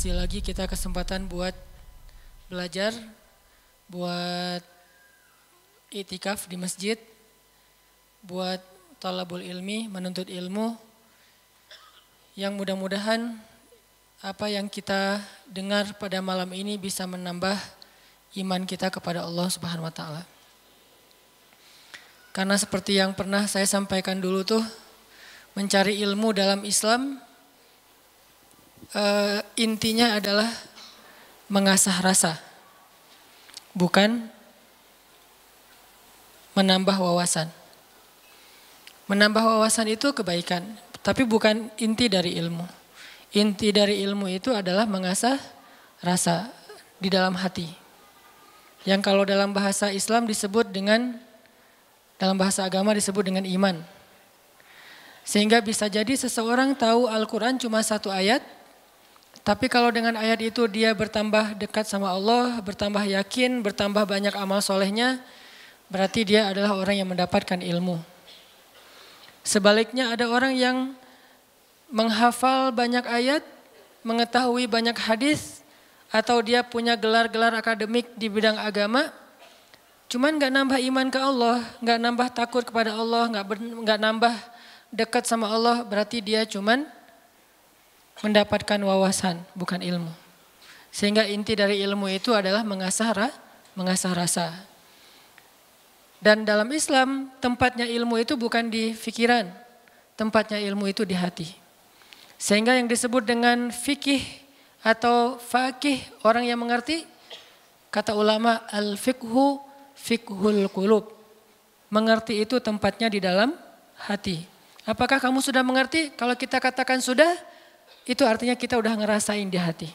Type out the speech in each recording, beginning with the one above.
kasih lagi kita kesempatan buat belajar, buat itikaf di masjid, buat talabul ilmi, menuntut ilmu, yang mudah-mudahan apa yang kita dengar pada malam ini bisa menambah iman kita kepada Allah Subhanahu wa taala. Karena seperti yang pernah saya sampaikan dulu tuh mencari ilmu dalam Islam uh, intinya adalah mengasah rasa. Bukan menambah wawasan. Menambah wawasan itu kebaikan, tapi bukan inti dari ilmu. Inti dari ilmu itu adalah mengasah rasa di dalam hati. Yang kalau dalam bahasa Islam disebut dengan dalam bahasa agama disebut dengan iman. Sehingga bisa jadi seseorang tahu Al-Quran cuma satu ayat, tapi kalau dengan ayat itu dia bertambah dekat sama Allah, bertambah yakin, bertambah banyak amal solehnya, berarti dia adalah orang yang mendapatkan ilmu. Sebaliknya ada orang yang menghafal banyak ayat, mengetahui banyak hadis, atau dia punya gelar-gelar akademik di bidang agama, Cuman nggak nambah iman ke Allah, nggak nambah takut kepada Allah, nggak nambah dekat sama Allah, berarti dia cuman mendapatkan wawasan, bukan ilmu. Sehingga inti dari ilmu itu adalah mengasah mengasah rasa. Dan dalam Islam tempatnya ilmu itu bukan di pikiran, tempatnya ilmu itu di hati. Sehingga yang disebut dengan fikih atau fakih orang yang mengerti, kata ulama al-fiqhu fikhul kulub. Mengerti itu tempatnya di dalam hati. Apakah kamu sudah mengerti? Kalau kita katakan sudah, itu artinya kita udah ngerasain di hati.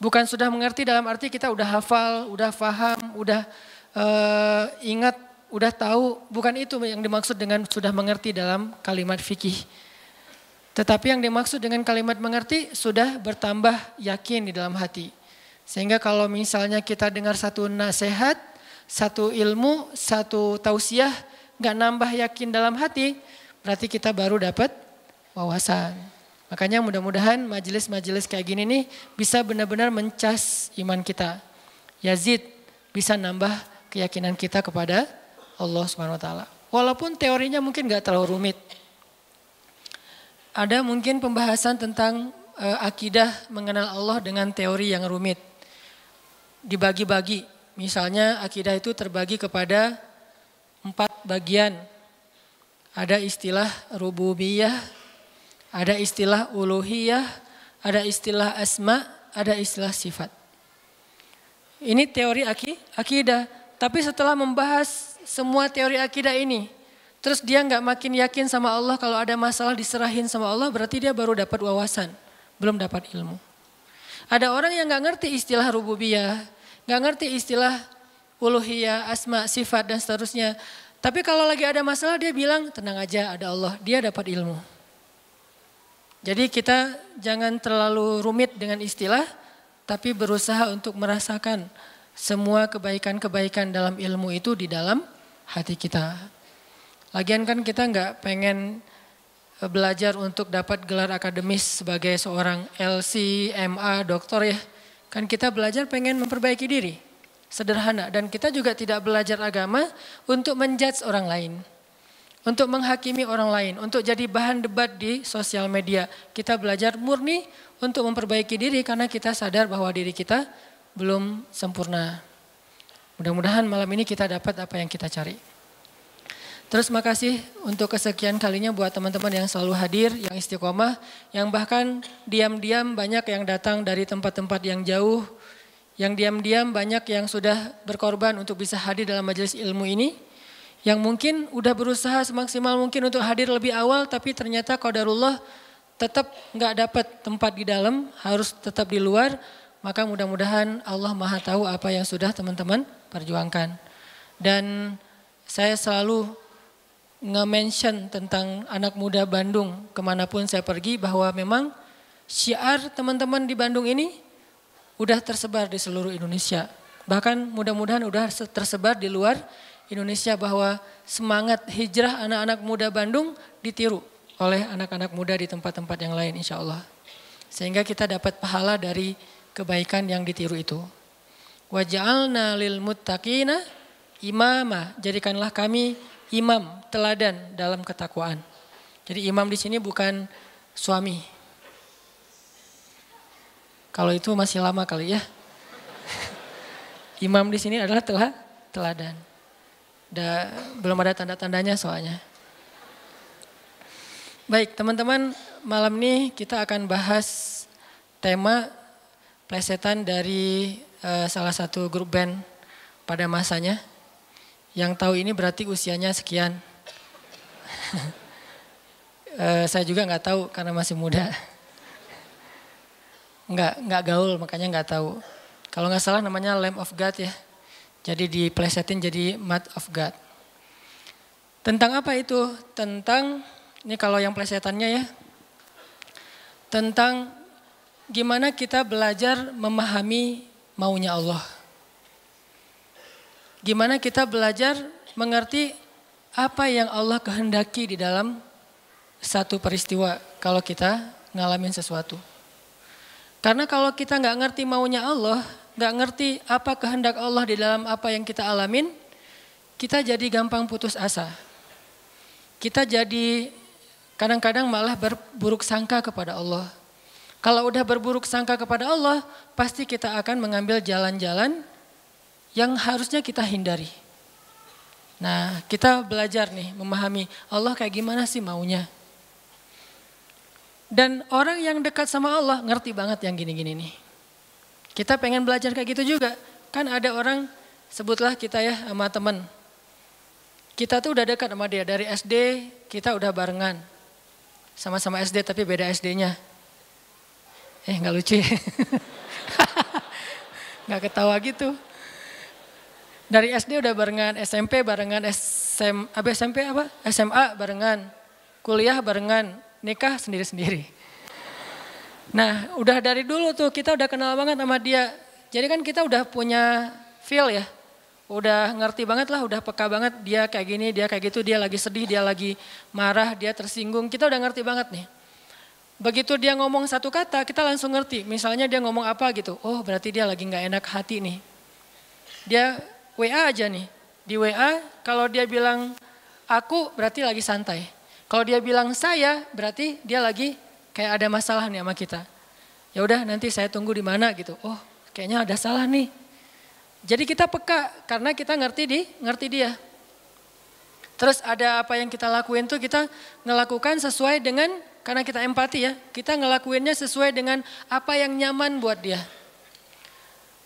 Bukan sudah mengerti dalam arti kita udah hafal, udah faham, udah uh, ingat, udah tahu. Bukan itu yang dimaksud dengan sudah mengerti dalam kalimat fikih. Tetapi yang dimaksud dengan kalimat mengerti sudah bertambah yakin di dalam hati. Sehingga kalau misalnya kita dengar satu nasihat, satu ilmu, satu tausiah, nggak nambah yakin dalam hati, berarti kita baru dapat wawasan. Makanya mudah-mudahan majelis-majelis kayak gini nih bisa benar-benar mencas iman kita. Yazid bisa nambah keyakinan kita kepada Allah Subhanahu wa taala. Walaupun teorinya mungkin nggak terlalu rumit. Ada mungkin pembahasan tentang uh, akidah mengenal Allah dengan teori yang rumit. Dibagi-bagi Misalnya akidah itu terbagi kepada empat bagian. Ada istilah rububiyah, ada istilah uluhiyah, ada istilah asma, ada istilah sifat. Ini teori akidah. Tapi setelah membahas semua teori akidah ini, terus dia nggak makin yakin sama Allah kalau ada masalah diserahin sama Allah, berarti dia baru dapat wawasan, belum dapat ilmu. Ada orang yang nggak ngerti istilah rububiyah, nggak ngerti istilah uluhiyah, asma, sifat dan seterusnya. Tapi kalau lagi ada masalah dia bilang tenang aja ada Allah, dia dapat ilmu. Jadi kita jangan terlalu rumit dengan istilah, tapi berusaha untuk merasakan semua kebaikan-kebaikan dalam ilmu itu di dalam hati kita. Lagian kan kita nggak pengen eh, belajar untuk dapat gelar akademis sebagai seorang LC, MA, doktor ya. Kan kita belajar pengen memperbaiki diri. Sederhana. Dan kita juga tidak belajar agama untuk menjudge orang lain. Untuk menghakimi orang lain. Untuk jadi bahan debat di sosial media. Kita belajar murni untuk memperbaiki diri karena kita sadar bahwa diri kita belum sempurna. Mudah-mudahan malam ini kita dapat apa yang kita cari. Terus makasih untuk kesekian kalinya buat teman-teman yang selalu hadir, yang istiqomah, yang bahkan diam-diam banyak yang datang dari tempat-tempat yang jauh, yang diam-diam banyak yang sudah berkorban untuk bisa hadir dalam majelis ilmu ini, yang mungkin udah berusaha semaksimal mungkin untuk hadir lebih awal, tapi ternyata qadarullah tetap nggak dapat tempat di dalam, harus tetap di luar, maka mudah-mudahan Allah maha tahu apa yang sudah teman-teman perjuangkan. Dan saya selalu nge-mention tentang anak muda Bandung ke mana pun saya pergi bahwa memang syiar teman-teman di Bandung ini udah tersebar di seluruh Indonesia. Bahkan mudah-mudahan udah tersebar di luar Indonesia bahwa semangat hijrah anak-anak muda Bandung ditiru oleh anak-anak muda di tempat-tempat yang lain insya Allah. Sehingga kita dapat pahala dari kebaikan yang ditiru itu. Waj'alna lil muttaqina imama. Jadikanlah kami imam, teladan dalam ketakwaan. Jadi imam di sini bukan suami. Kalau itu masih lama kali ya. imam di sini adalah telah teladan. Da, belum ada tanda-tandanya soalnya. Baik teman-teman, malam ini kita akan bahas tema plesetan dari uh, salah satu grup band pada masanya. Yang tahu ini berarti usianya sekian. uh, saya juga nggak tahu karena masih muda. Nggak nggak gaul makanya nggak tahu. Kalau nggak salah namanya Lamb of God ya. Jadi diplesetin jadi mat of God. Tentang apa itu? Tentang, ini kalau yang plesetannya ya. Tentang gimana kita belajar memahami maunya Allah. Gimana kita belajar mengerti apa yang Allah kehendaki di dalam satu peristiwa kalau kita ngalamin sesuatu. Karena kalau kita nggak ngerti maunya Allah, nggak ngerti apa kehendak Allah di dalam apa yang kita alamin, kita jadi gampang putus asa. Kita jadi kadang-kadang malah berburuk sangka kepada Allah. Kalau udah berburuk sangka kepada Allah, pasti kita akan mengambil jalan-jalan yang harusnya kita hindari. Nah, kita belajar nih memahami Allah kayak gimana sih maunya. Dan orang yang dekat sama Allah ngerti banget yang gini-gini nih. Kita pengen belajar kayak gitu juga. Kan ada orang, sebutlah kita ya sama teman. Kita tuh udah dekat sama dia. Dari SD kita udah barengan. Sama-sama SD tapi beda SD-nya. Eh nggak lucu ya? Nggak ketawa gitu. Dari SD udah barengan, SMP barengan, SM, apa SMP apa? SMA barengan, kuliah barengan, nikah sendiri-sendiri. Nah, udah dari dulu tuh kita udah kenal banget sama dia. Jadi kan kita udah punya feel ya. Udah ngerti banget lah, udah peka banget dia kayak gini, dia kayak gitu, dia lagi sedih, dia lagi marah, dia tersinggung. Kita udah ngerti banget nih. Begitu dia ngomong satu kata, kita langsung ngerti. Misalnya dia ngomong apa gitu, oh berarti dia lagi nggak enak hati nih. Dia WA aja nih. Di WA kalau dia bilang aku berarti lagi santai. Kalau dia bilang saya berarti dia lagi kayak ada masalah nih sama kita. Ya udah nanti saya tunggu di mana gitu. Oh, kayaknya ada salah nih. Jadi kita peka karena kita ngerti di ngerti dia. Terus ada apa yang kita lakuin tuh kita ngelakukan sesuai dengan karena kita empati ya. Kita ngelakuinnya sesuai dengan apa yang nyaman buat dia.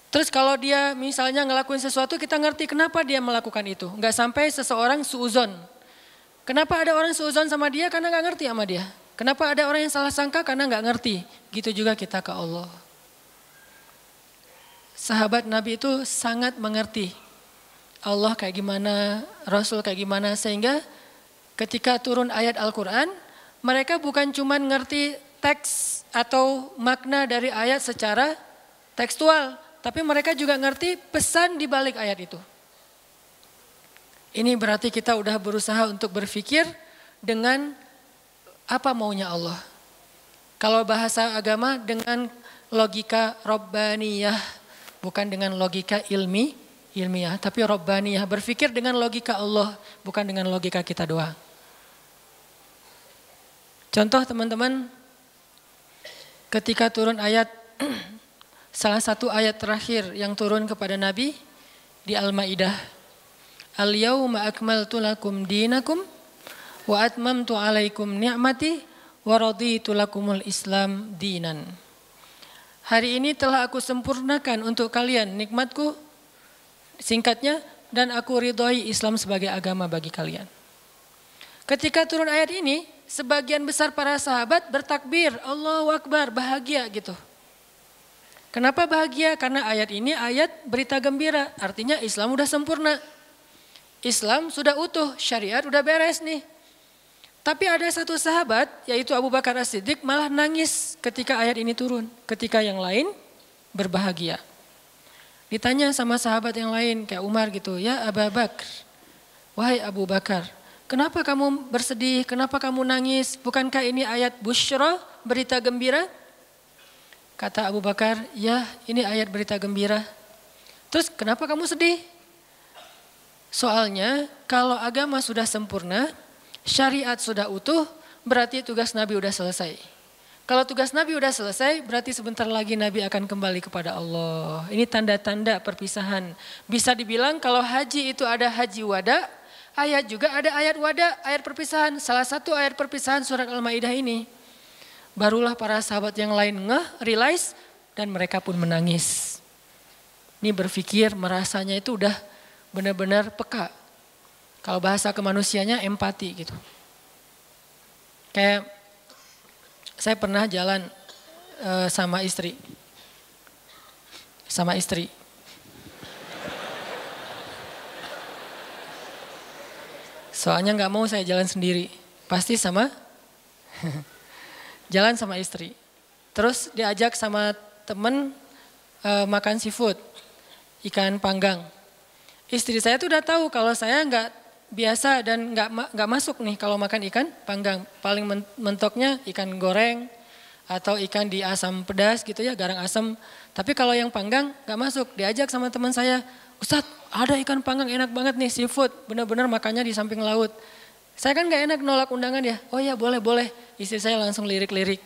Terus kalau dia misalnya ngelakuin sesuatu kita ngerti kenapa dia melakukan itu. Enggak sampai seseorang suuzon. Kenapa ada orang suuzon sama dia karena nggak ngerti sama dia. Kenapa ada orang yang salah sangka karena nggak ngerti. Gitu juga kita ke Allah. Sahabat Nabi itu sangat mengerti Allah kayak gimana, Rasul kayak gimana. Sehingga ketika turun ayat Al-Quran, mereka bukan cuma ngerti teks atau makna dari ayat secara tekstual. Tapi mereka juga ngerti pesan di balik ayat itu. Ini berarti kita udah berusaha untuk berpikir dengan apa maunya Allah. Kalau bahasa agama dengan logika robbaniyah, bukan dengan logika ilmi, ilmiah, tapi robbaniyah, berpikir dengan logika Allah, bukan dengan logika kita doang. Contoh teman-teman, ketika turun ayat, salah satu ayat terakhir yang turun kepada Nabi di Al-Ma'idah. Al-yawma akmaltu lakum dinakum wa atmamtu alaikum ni'mati wa raditu lakumul Islam dinan. Hari ini telah aku sempurnakan untuk kalian nikmatku singkatnya dan aku ridhoi Islam sebagai agama bagi kalian. Ketika turun ayat ini, sebagian besar para sahabat bertakbir, Allahu Akbar, bahagia gitu. Kenapa bahagia? Karena ayat ini ayat berita gembira, artinya Islam udah sempurna. Islam sudah utuh, syariat udah beres nih. Tapi ada satu sahabat, yaitu Abu Bakar As-Siddiq malah nangis ketika ayat ini turun. Ketika yang lain berbahagia. Ditanya sama sahabat yang lain, kayak Umar gitu, ya Abu Bakar, wahai Abu Bakar, kenapa kamu bersedih, kenapa kamu nangis? Bukankah ini ayat bushra, berita gembira? Kata Abu Bakar, ya ini ayat berita gembira. Terus kenapa kamu sedih? Soalnya kalau agama sudah sempurna, syariat sudah utuh, berarti tugas Nabi sudah selesai. Kalau tugas Nabi sudah selesai, berarti sebentar lagi Nabi akan kembali kepada Allah. Ini tanda-tanda perpisahan. Bisa dibilang kalau haji itu ada haji wada, ayat juga ada ayat wada, ayat perpisahan. Salah satu ayat perpisahan surat Al-Maidah ini. Barulah para sahabat yang lain ngeh, realize, dan mereka pun menangis. Ini berpikir merasanya itu udah benar-benar peka. Kalau bahasa kemanusianya empati gitu. Kayak saya pernah jalan uh, sama istri. Sama istri. Soalnya nggak mau saya jalan sendiri. Pasti sama jalan sama istri. Terus diajak sama temen uh, makan seafood, ikan panggang. Istri saya tuh udah tahu kalau saya nggak biasa dan nggak nggak masuk nih kalau makan ikan panggang. Paling mentoknya ikan goreng atau ikan di asam pedas gitu ya, garang asam. Tapi kalau yang panggang nggak masuk. Diajak sama teman saya, Ustadz ada ikan panggang enak banget nih seafood, bener-bener makannya di samping laut. Saya kan gak enak nolak undangan ya. Oh ya boleh boleh. Istri saya langsung lirik-lirik.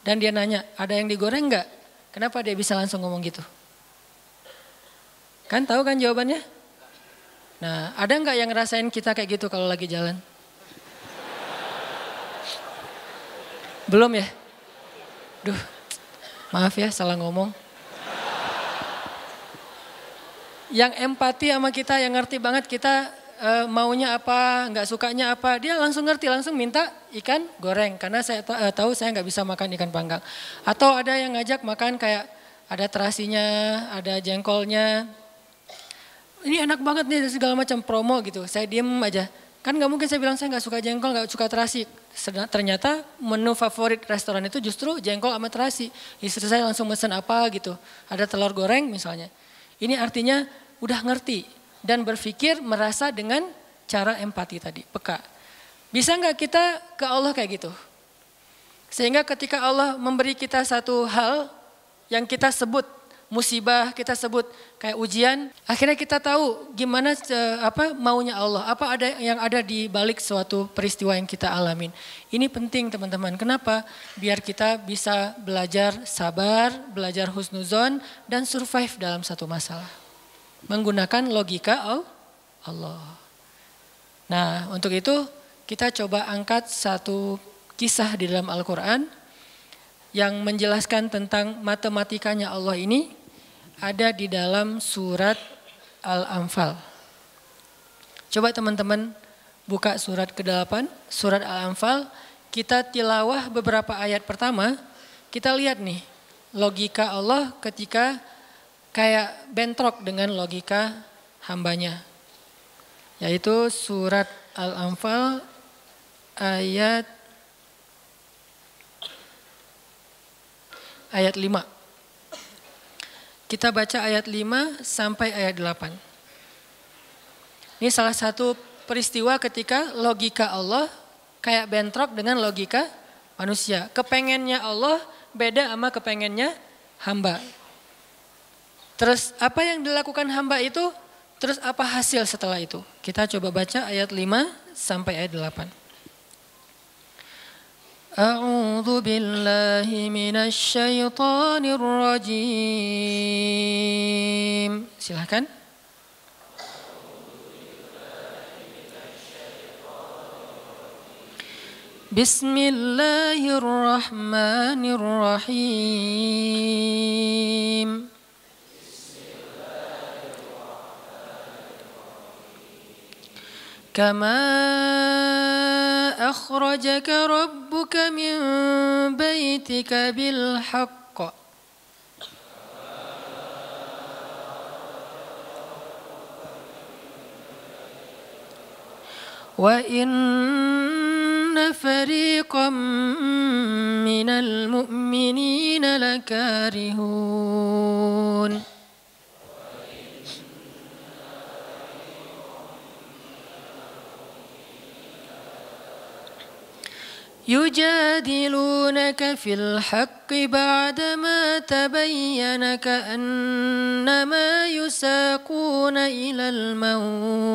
Dan dia nanya, ada yang digoreng nggak? Kenapa dia bisa langsung ngomong gitu? Kan tahu kan jawabannya? Nah, ada nggak yang ngerasain kita kayak gitu kalau lagi jalan? Belum ya? Duh, maaf ya salah ngomong. Yang empati sama kita, yang ngerti banget kita uh, maunya apa, nggak sukanya apa, dia langsung ngerti, langsung minta ikan goreng karena saya uh, tahu saya nggak bisa makan ikan panggang. Atau ada yang ngajak makan kayak ada terasinya, ada jengkolnya. Ini enak banget nih segala macam promo gitu. Saya diem aja. Kan nggak mungkin saya bilang saya nggak suka jengkol, nggak suka terasi. Ternyata menu favorit restoran itu justru jengkol sama terasi. Istri saya langsung mesen apa gitu. Ada telur goreng misalnya. Ini artinya udah ngerti dan berpikir merasa dengan cara empati tadi, peka. Bisa nggak kita ke Allah kayak gitu? Sehingga ketika Allah memberi kita satu hal yang kita sebut musibah, kita sebut kayak ujian, akhirnya kita tahu gimana eh, apa maunya Allah, apa ada yang ada di balik suatu peristiwa yang kita alamin. Ini penting teman-teman. Kenapa? Biar kita bisa belajar sabar, belajar husnuzon dan survive dalam satu masalah menggunakan logika Allah. Nah, untuk itu kita coba angkat satu kisah di dalam Al-Quran yang menjelaskan tentang matematikanya Allah ini ada di dalam surat Al-Anfal. Coba teman-teman buka surat ke-8, surat Al-Anfal, kita tilawah beberapa ayat pertama, kita lihat nih logika Allah ketika kayak bentrok dengan logika hambanya. Yaitu surat Al-Anfal ayat ayat 5. Kita baca ayat 5 sampai ayat 8. Ini salah satu peristiwa ketika logika Allah kayak bentrok dengan logika manusia. Kepengennya Allah beda sama kepengennya hamba. Terus apa yang dilakukan hamba itu? Terus apa hasil setelah itu? Kita coba baca ayat 5 sampai ayat 8. أعوذ بالله من الشيطان الرجيم. Silahkan بسم الله الرحمن الرحيم كما أخرجك ربك من بيتك بالحق. وإن فريقا من المؤمنين لكارهون. يجادلونك في الحق بعدما تبين كأنما يساقون إلى الموت.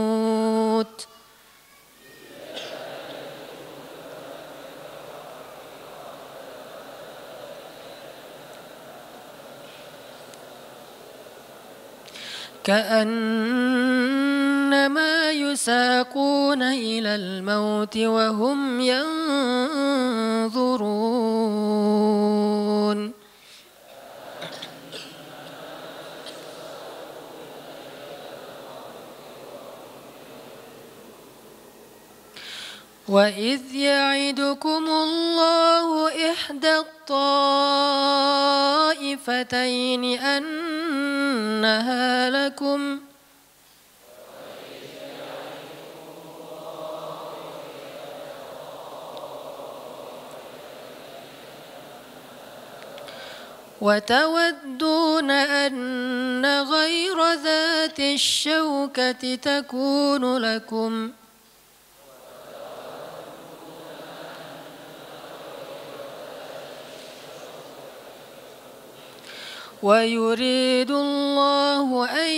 كأنما يساقون إلى الموت وهم ينظرون. وإذ يعدكم الله إحدى الطائفتين أنها لكم وتودون أن غير ذات الشوكة تكون لكم ۖ. ويريد الله أن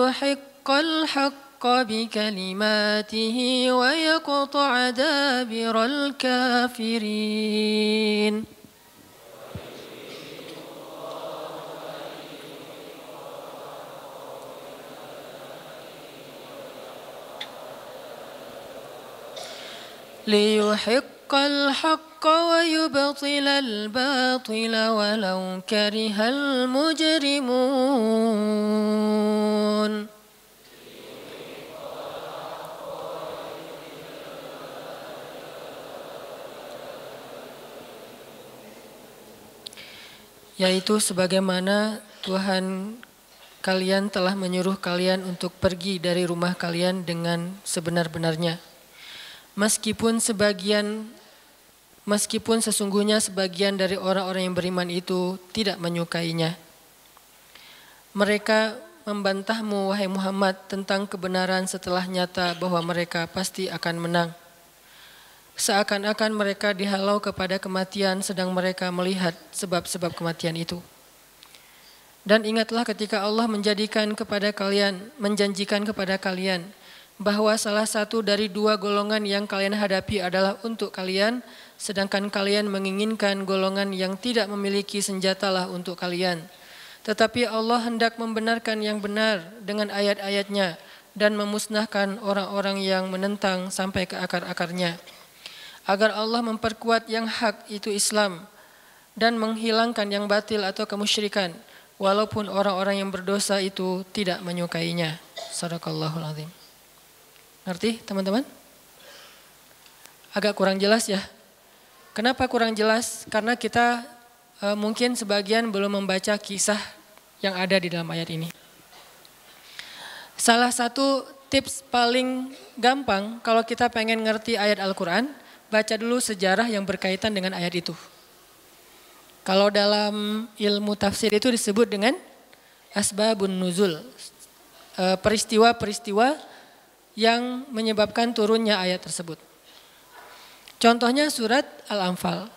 يحق الحق بكلماته ويقطع دابر الكافرين. ليحق الحق الحق ويبطل الباطل ولو كره المجرمون yaitu sebagaimana Tuhan kalian telah menyuruh kalian untuk pergi dari rumah kalian dengan sebenar-benarnya. Meskipun sebagian meskipun sesungguhnya sebagian dari orang-orang yang beriman itu tidak menyukainya. Mereka membantahmu wahai Muhammad tentang kebenaran setelah nyata bahwa mereka pasti akan menang. Seakan-akan mereka dihalau kepada kematian sedang mereka melihat sebab-sebab kematian itu. Dan ingatlah ketika Allah menjadikan kepada kalian, menjanjikan kepada kalian bahwa salah satu dari dua golongan yang kalian hadapi adalah untuk kalian, sedangkan kalian menginginkan golongan yang tidak memiliki senjatalah untuk kalian. Tetapi Allah hendak membenarkan yang benar dengan ayat-ayatnya dan memusnahkan orang-orang yang menentang sampai ke akar-akarnya. Agar Allah memperkuat yang hak itu Islam dan menghilangkan yang batil atau kemusyrikan walaupun orang-orang yang berdosa itu tidak menyukainya. Sadaqallahul azim. Ngerti teman-teman? Agak kurang jelas ya. Kenapa kurang jelas? Karena kita e, mungkin sebagian belum membaca kisah yang ada di dalam ayat ini. Salah satu tips paling gampang kalau kita pengen ngerti ayat Al-Quran, baca dulu sejarah yang berkaitan dengan ayat itu. Kalau dalam ilmu tafsir itu disebut dengan asbabun nuzul. E, peristiwa-peristiwa yang menyebabkan turunnya ayat tersebut. Contohnya surat Al-Anfal.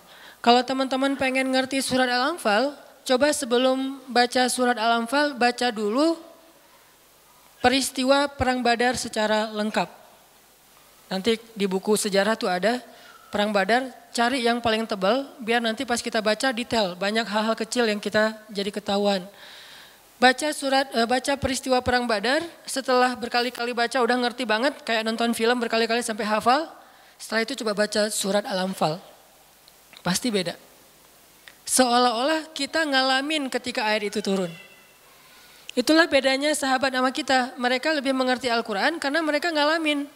Kalau teman-teman pengen ngerti surat Al-Anfal, coba sebelum baca surat Al-Anfal, baca dulu peristiwa Perang Badar secara lengkap. Nanti di buku sejarah tuh ada Perang Badar, cari yang paling tebal biar nanti pas kita baca detail, banyak hal-hal kecil yang kita jadi ketahuan baca surat uh, baca peristiwa perang Badar, setelah berkali-kali baca udah ngerti banget kayak nonton film berkali-kali sampai hafal. Setelah itu coba baca surat Al-Anfal. Pasti beda. Seolah-olah kita ngalamin ketika ayat itu turun. Itulah bedanya sahabat sama kita. Mereka lebih mengerti Al-Quran karena mereka ngalamin.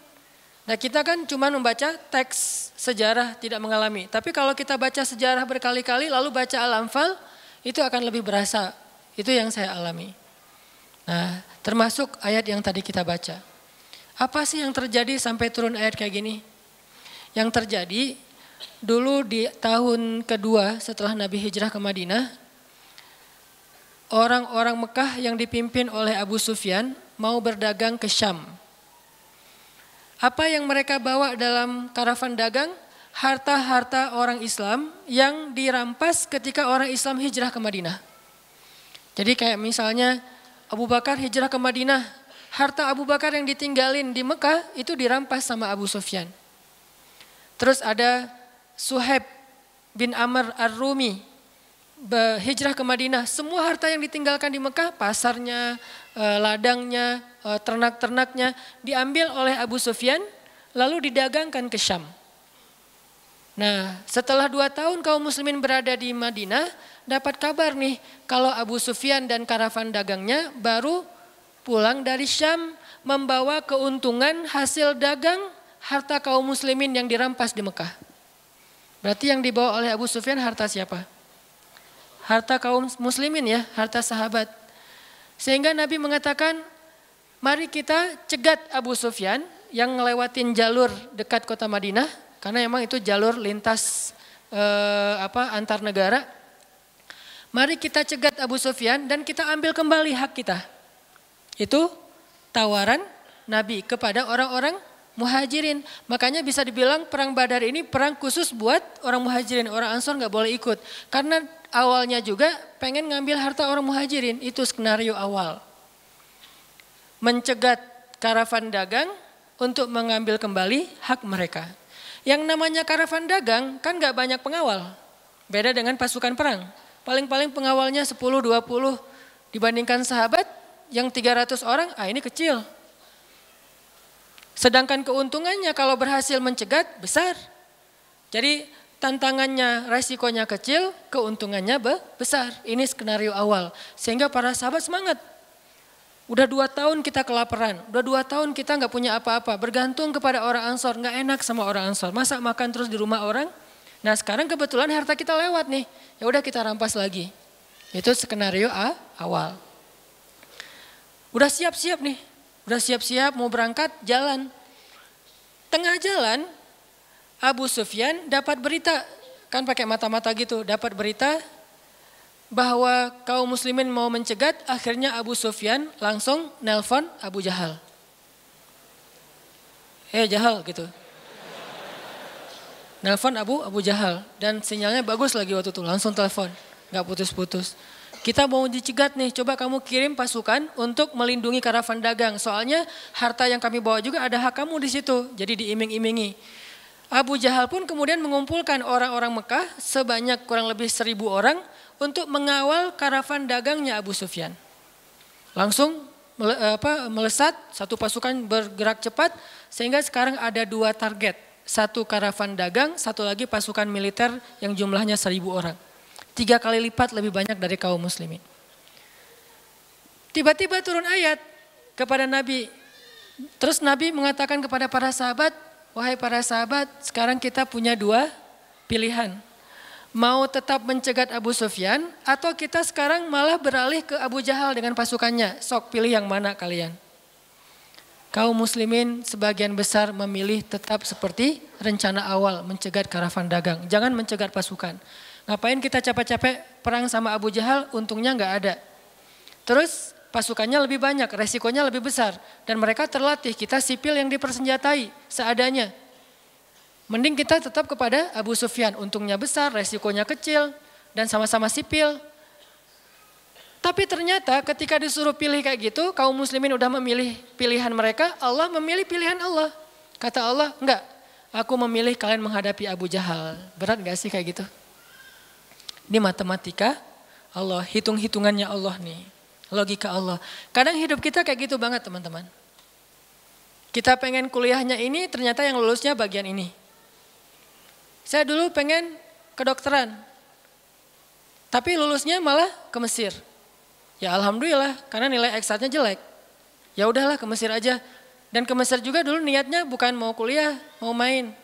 Nah kita kan cuma membaca teks sejarah tidak mengalami. Tapi kalau kita baca sejarah berkali-kali lalu baca Al-Anfal itu akan lebih berasa itu yang saya alami. Nah, termasuk ayat yang tadi kita baca. Apa sih yang terjadi sampai turun ayat kayak gini? Yang terjadi dulu di tahun kedua setelah Nabi hijrah ke Madinah, orang-orang Mekah yang dipimpin oleh Abu Sufyan mau berdagang ke Syam. Apa yang mereka bawa dalam karavan dagang? harta-harta orang Islam yang dirampas ketika orang Islam hijrah ke Madinah. Jadi kayak misalnya Abu Bakar hijrah ke Madinah, harta Abu Bakar yang ditinggalin di Mekah itu dirampas sama Abu Sufyan. Terus ada Suhaib bin Amr Ar-Rumi hijrah ke Madinah. Semua harta yang ditinggalkan di Mekah, pasarnya, eh, ladangnya, eh, ternak-ternaknya diambil oleh Abu Sufyan lalu didagangkan ke Syam. Nah, setelah dua tahun kaum muslimin berada di Madinah, dapat kabar nih kalau Abu Sufyan dan karavan dagangnya baru pulang dari Syam membawa keuntungan hasil dagang harta kaum muslimin yang dirampas di Mekah. Berarti yang dibawa oleh Abu Sufyan harta siapa? Harta kaum muslimin ya, harta sahabat. Sehingga Nabi mengatakan, mari kita cegat Abu Sufyan yang ngelewatin jalur dekat kota Madinah karena emang itu jalur lintas eh, apa antar negara. Mari kita cegat Abu Sufyan dan kita ambil kembali hak kita. Itu tawaran Nabi kepada orang-orang muhajirin. Makanya bisa dibilang perang Badar ini perang khusus buat orang muhajirin. Orang Ansor nggak boleh ikut. Karena awalnya juga pengen ngambil harta orang muhajirin. Itu skenario awal. Mencegat karavan dagang untuk mengambil kembali hak mereka. Yang namanya karavan dagang kan gak banyak pengawal. Beda dengan pasukan perang. Paling-paling pengawalnya 10-20 dibandingkan sahabat yang 300 orang, ah ini kecil. Sedangkan keuntungannya kalau berhasil mencegat besar. Jadi tantangannya, resikonya kecil, keuntungannya besar. Ini skenario awal. Sehingga para sahabat semangat Udah dua tahun kita kelaparan, udah dua tahun kita nggak punya apa-apa, bergantung kepada orang Ansor, nggak enak sama orang Ansor. Masa makan terus di rumah orang? Nah sekarang kebetulan harta kita lewat nih, ya udah kita rampas lagi. Itu skenario A awal. Udah siap-siap nih, udah siap-siap mau berangkat jalan. Tengah jalan, Abu Sufyan dapat berita, kan pakai mata-mata gitu, dapat berita bahwa kaum muslimin mau mencegat, akhirnya Abu Sufyan langsung nelpon Abu Jahal. Eh Jahal gitu. Nelpon Abu Abu Jahal dan sinyalnya bagus lagi waktu itu, langsung telepon, nggak putus-putus. Kita mau dicegat nih, coba kamu kirim pasukan untuk melindungi karavan dagang. Soalnya harta yang kami bawa juga ada hak kamu di situ, jadi diiming-imingi. Abu Jahal pun kemudian mengumpulkan orang-orang Mekah sebanyak kurang lebih seribu orang untuk mengawal karavan dagangnya Abu Sufyan. Langsung apa, melesat, satu pasukan bergerak cepat sehingga sekarang ada dua target. Satu karavan dagang, satu lagi pasukan militer yang jumlahnya seribu orang. Tiga kali lipat lebih banyak dari kaum muslimin. Tiba-tiba turun ayat kepada Nabi. Terus Nabi mengatakan kepada para sahabat, wahai para sahabat, sekarang kita punya dua pilihan mau tetap mencegat Abu Sufyan atau kita sekarang malah beralih ke Abu Jahal dengan pasukannya. Sok pilih yang mana kalian. Kaum muslimin sebagian besar memilih tetap seperti rencana awal mencegat karavan dagang. Jangan mencegat pasukan. Ngapain kita capek-capek perang sama Abu Jahal untungnya nggak ada. Terus pasukannya lebih banyak, resikonya lebih besar. Dan mereka terlatih, kita sipil yang dipersenjatai seadanya. Mending kita tetap kepada Abu Sufyan. Untungnya besar, resikonya kecil, dan sama-sama sipil. Tapi ternyata ketika disuruh pilih kayak gitu, kaum muslimin udah memilih pilihan mereka, Allah memilih pilihan Allah. Kata Allah, enggak, aku memilih kalian menghadapi Abu Jahal. Berat gak sih kayak gitu? Ini matematika Allah, hitung-hitungannya Allah nih. Logika Allah. Kadang hidup kita kayak gitu banget teman-teman. Kita pengen kuliahnya ini, ternyata yang lulusnya bagian ini. Saya dulu pengen kedokteran. Tapi lulusnya malah ke Mesir. Ya alhamdulillah karena nilai eksatnya jelek. Ya udahlah ke Mesir aja. Dan ke Mesir juga dulu niatnya bukan mau kuliah, mau main.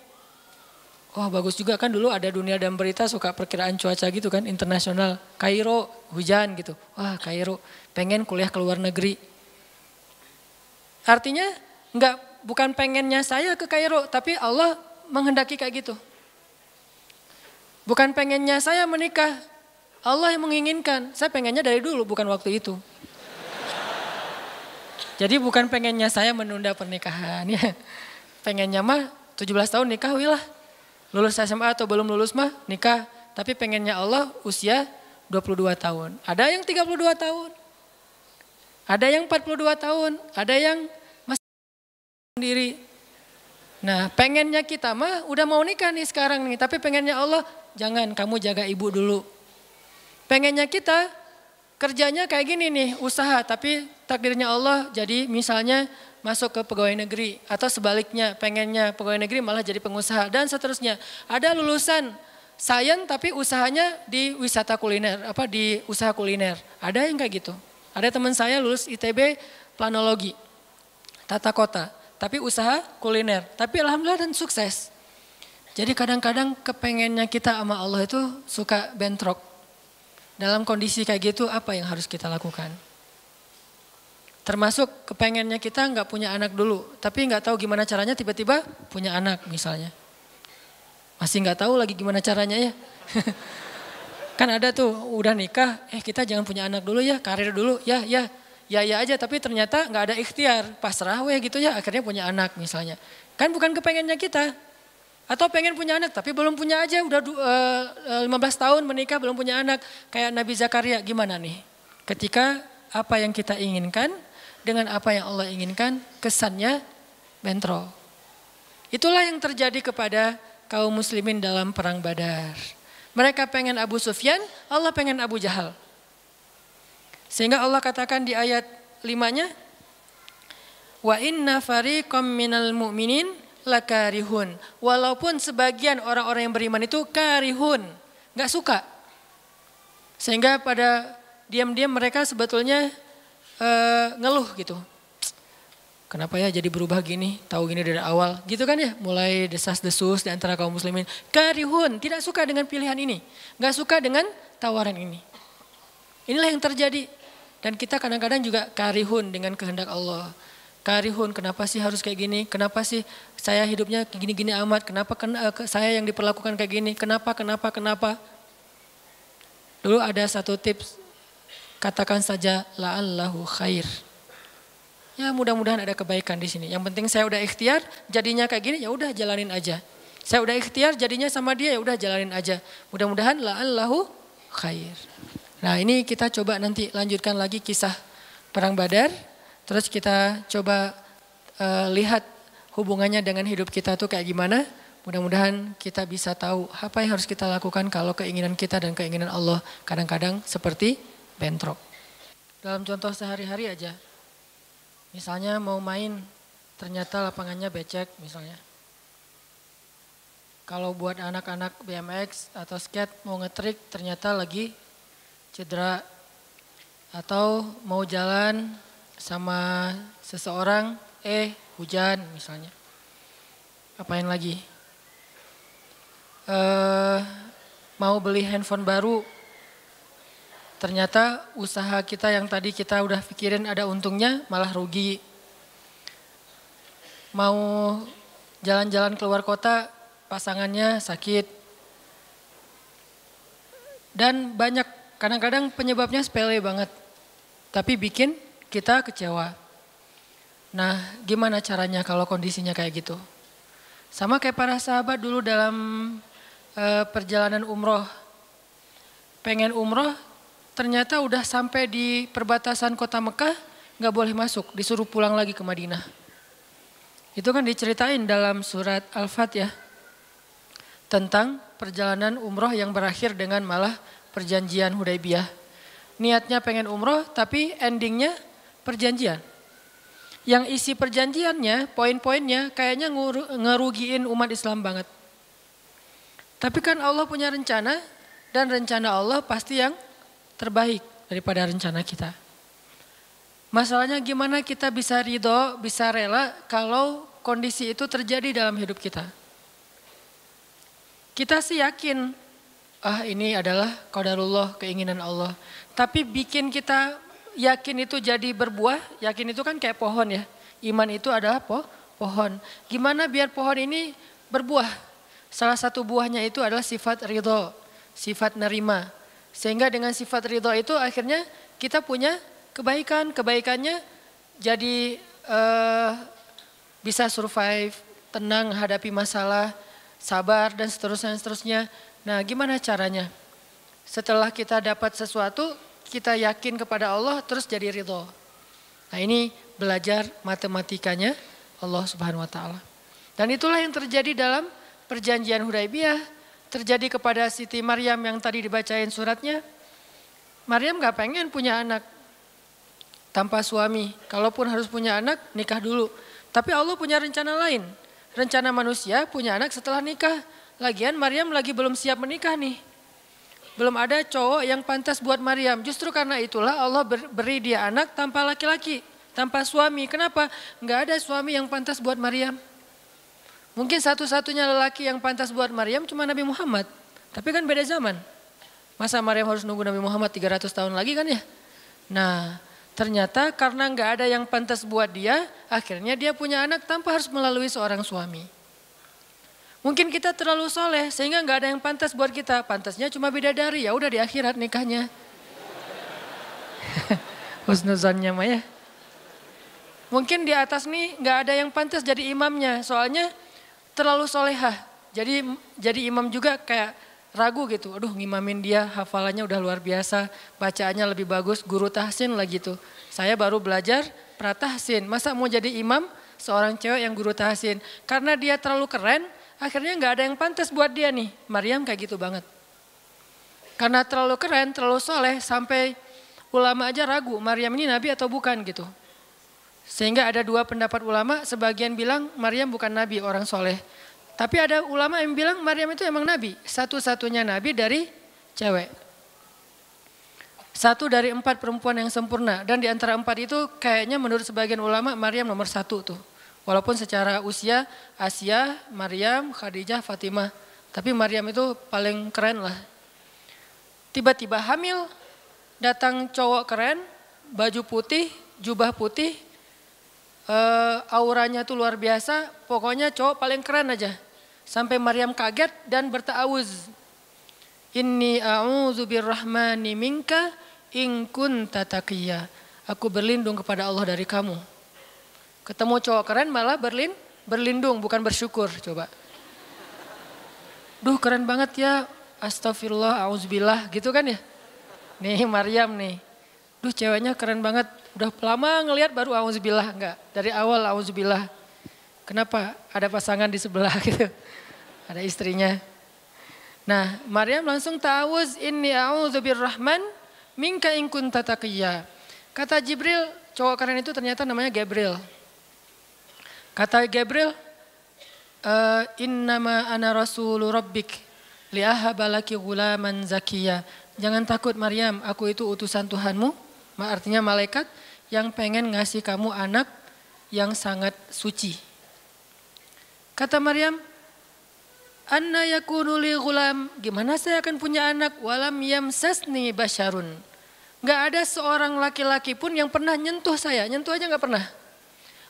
Wah bagus juga kan dulu ada dunia dan berita suka perkiraan cuaca gitu kan internasional. Kairo hujan gitu. Wah Kairo pengen kuliah ke luar negeri. Artinya nggak bukan pengennya saya ke Kairo tapi Allah menghendaki kayak gitu. Bukan pengennya saya menikah, Allah yang menginginkan. Saya pengennya dari dulu, bukan waktu itu. Jadi bukan pengennya saya menunda pernikahan ya. Pengennya mah 17 tahun nikah wilah. Lulus SMA atau belum lulus mah nikah. Tapi pengennya Allah usia 22 tahun. Ada yang 32 tahun. Ada yang 42 tahun. Ada yang masih sendiri. Nah pengennya kita mah udah mau nikah nih sekarang nih. Tapi pengennya Allah jangan kamu jaga ibu dulu. Pengennya kita kerjanya kayak gini nih usaha. Tapi takdirnya Allah jadi misalnya masuk ke pegawai negeri. Atau sebaliknya pengennya pegawai negeri malah jadi pengusaha dan seterusnya. Ada lulusan sains tapi usahanya di wisata kuliner, apa di usaha kuliner. Ada yang kayak gitu. Ada teman saya lulus ITB planologi, tata kota, tapi usaha kuliner. Tapi alhamdulillah dan sukses. Jadi kadang-kadang kepengennya kita sama Allah itu suka bentrok. Dalam kondisi kayak gitu apa yang harus kita lakukan? Termasuk kepengennya kita nggak punya anak dulu, tapi nggak tahu gimana caranya tiba-tiba punya anak misalnya. Masih nggak tahu lagi gimana caranya ya. kan ada tuh udah nikah, eh kita jangan punya anak dulu ya, karir dulu, ya ya ya ya aja. Tapi ternyata nggak ada ikhtiar, pasrah weh gitu ya, akhirnya punya anak misalnya. Kan bukan kepengennya kita. Atau pengen punya anak tapi belum punya aja, udah uh, 15 tahun menikah belum punya anak. Kayak Nabi Zakaria gimana nih? Ketika apa yang kita inginkan dengan apa yang Allah inginkan, kesannya bentrok. Itulah yang terjadi kepada kaum muslimin dalam perang badar. Mereka pengen Abu Sufyan, Allah pengen Abu Jahal. Sehingga Allah katakan di ayat limanya, Wa inna fariqam minal mu'minin lakarihun. Walaupun sebagian orang-orang yang beriman itu karihun, nggak suka. Sehingga pada diam-diam mereka sebetulnya uh, ngeluh gitu. Kenapa ya jadi berubah gini, tahu gini dari awal, gitu kan ya, mulai desas-desus di antara kaum muslimin. Karihun, tidak suka dengan pilihan ini, nggak suka dengan tawaran ini. Inilah yang terjadi. Dan kita kadang-kadang juga karihun dengan kehendak Allah. Karihun, kenapa sih harus kayak gini? Kenapa sih saya hidupnya gini-gini amat? Kenapa kena, eh, saya yang diperlakukan kayak gini? Kenapa, kenapa, kenapa? Dulu ada satu tips, katakan saja la'allahu khair. Ya mudah-mudahan ada kebaikan di sini. Yang penting saya udah ikhtiar, jadinya kayak gini ya udah jalanin aja. Saya udah ikhtiar, jadinya sama dia ya udah jalanin aja. Mudah-mudahan la allahu khair. Nah ini kita coba nanti lanjutkan lagi kisah perang Badar. Terus kita coba uh, lihat hubungannya dengan hidup kita tuh kayak gimana. Mudah-mudahan kita bisa tahu apa yang harus kita lakukan kalau keinginan kita dan keinginan Allah kadang-kadang seperti bentrok. Dalam contoh sehari-hari aja, Misalnya mau main, ternyata lapangannya becek misalnya. Kalau buat anak-anak BMX atau skate mau ngetrik ternyata lagi cedera. Atau mau jalan sama seseorang, eh hujan misalnya. Apain lagi? Uh, mau beli handphone baru, Ternyata usaha kita yang tadi kita udah pikirin ada untungnya malah rugi. Mau jalan-jalan keluar kota pasangannya sakit. Dan banyak kadang-kadang penyebabnya sepele banget. Tapi bikin kita kecewa. Nah gimana caranya kalau kondisinya kayak gitu? Sama kayak para sahabat dulu dalam uh, perjalanan umroh. Pengen umroh ternyata udah sampai di perbatasan kota Mekah, nggak boleh masuk, disuruh pulang lagi ke Madinah. Itu kan diceritain dalam surat Al-Fat ya. Tentang perjalanan umroh yang berakhir dengan malah perjanjian Hudaybiyah. Niatnya pengen umroh tapi endingnya perjanjian. Yang isi perjanjiannya, poin-poinnya kayaknya ngerugiin umat Islam banget. Tapi kan Allah punya rencana dan rencana Allah pasti yang terbaik daripada rencana kita. Masalahnya gimana kita bisa ridho, bisa rela kalau kondisi itu terjadi dalam hidup kita. Kita sih yakin, ah ini adalah qadarullah, keinginan Allah. Tapi bikin kita yakin itu jadi berbuah, yakin itu kan kayak pohon ya. Iman itu adalah po, pohon. Gimana biar pohon ini berbuah? Salah satu buahnya itu adalah sifat ridho, sifat nerima. Sehingga dengan sifat ridho itu akhirnya kita punya kebaikan, kebaikannya jadi uh, bisa survive, tenang hadapi masalah. sabar dan seterusnya dan seterusnya. Nah, gimana caranya? Setelah kita dapat sesuatu, kita yakin kepada Allah terus jadi ridho. Nah, ini belajar matematikanya Allah Subhanahu wa taala. Dan itulah yang terjadi dalam perjanjian Hudaibiyah, terjadi kepada Siti Maryam yang tadi dibacain suratnya. Maryam gak pengen punya anak tanpa suami. Kalaupun harus punya anak, nikah dulu. Tapi Allah punya rencana lain. Rencana manusia punya anak setelah nikah. Lagian Maryam lagi belum siap menikah nih. Belum ada cowok yang pantas buat Maryam. Justru karena itulah Allah beri dia anak tanpa laki-laki, tanpa suami. Kenapa? Enggak ada suami yang pantas buat Maryam. Mungkin satu-satunya lelaki yang pantas buat Maryam cuma Nabi Muhammad. Tapi kan beda zaman. Masa Maryam harus nunggu Nabi Muhammad 300 tahun lagi kan ya? Nah, ternyata karena nggak ada yang pantas buat dia, akhirnya dia punya anak tanpa harus melalui seorang suami. Mungkin kita terlalu soleh sehingga nggak ada yang pantas buat kita. Pantasnya cuma bidadari, ya udah di akhirat nikahnya. Husnuzannya mah ya. Mungkin di atas nih nggak ada yang pantas jadi imamnya, soalnya terlalu solehah. Jadi jadi imam juga kayak ragu gitu. Aduh ngimamin dia hafalannya udah luar biasa. Bacaannya lebih bagus. Guru tahsin lah gitu. Saya baru belajar pratahsin. Masa mau jadi imam seorang cewek yang guru tahsin. Karena dia terlalu keren akhirnya nggak ada yang pantas buat dia nih. Maryam kayak gitu banget. Karena terlalu keren, terlalu soleh sampai ulama aja ragu Maryam ini nabi atau bukan gitu. Sehingga ada dua pendapat ulama, sebagian bilang Maryam bukan nabi, orang soleh. Tapi ada ulama yang bilang Maryam itu emang nabi, satu-satunya nabi dari cewek. Satu dari empat perempuan yang sempurna. Dan di antara empat itu kayaknya menurut sebagian ulama Maryam nomor satu tuh. Walaupun secara usia Asia, Maryam, Khadijah, Fatimah. Tapi Maryam itu paling keren lah. Tiba-tiba hamil, datang cowok keren, baju putih, jubah putih, uh, auranya tuh luar biasa. Pokoknya cowok paling keren aja. Sampai Maryam kaget dan bertawuz. Inni a'udzu birrahmani minka in kunta Aku berlindung kepada Allah dari kamu. Ketemu cowok keren malah berlin, berlindung bukan bersyukur coba. Duh keren banget ya. Astagfirullah, auzubillah gitu kan ya. Nih Maryam nih. Duh ceweknya keren banget. Udah lama ngelihat baru auzubillah enggak. Dari awal auzubillah. Kenapa ada pasangan di sebelah gitu. Ada istrinya. Nah Maryam langsung ta'awuz inni rahman minka in kunta Kata Jibril, cowok keren itu ternyata namanya Gabriel. Kata Gabriel, uh, innama ana rasulu rabbik liahabalaki gulaman zakiya. Jangan takut Maryam, aku itu utusan Tuhanmu Artinya malaikat yang pengen ngasih kamu anak yang sangat suci. Kata Maryam, Anna yakunu li gulam, gimana saya akan punya anak walam yamsasni basyarun. Gak ada seorang laki-laki pun yang pernah nyentuh saya, nyentuh aja gak pernah.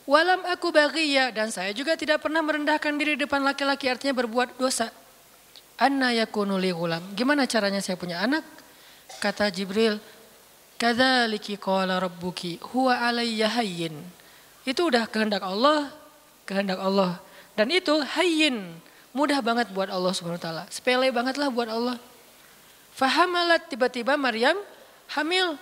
Walam aku bagiya dan saya juga tidak pernah merendahkan diri depan laki-laki artinya berbuat dosa. Anna yakunu li gulam, gimana caranya saya punya anak? Kata Jibril, Kadzaliki qala rabbuki huwa alayya hayyin. Itu udah kehendak Allah, kehendak Allah. Dan itu hayyin, mudah banget buat Allah Subhanahu taala. Sepele banget lah buat Allah. Fahamalat tiba-tiba Maryam hamil.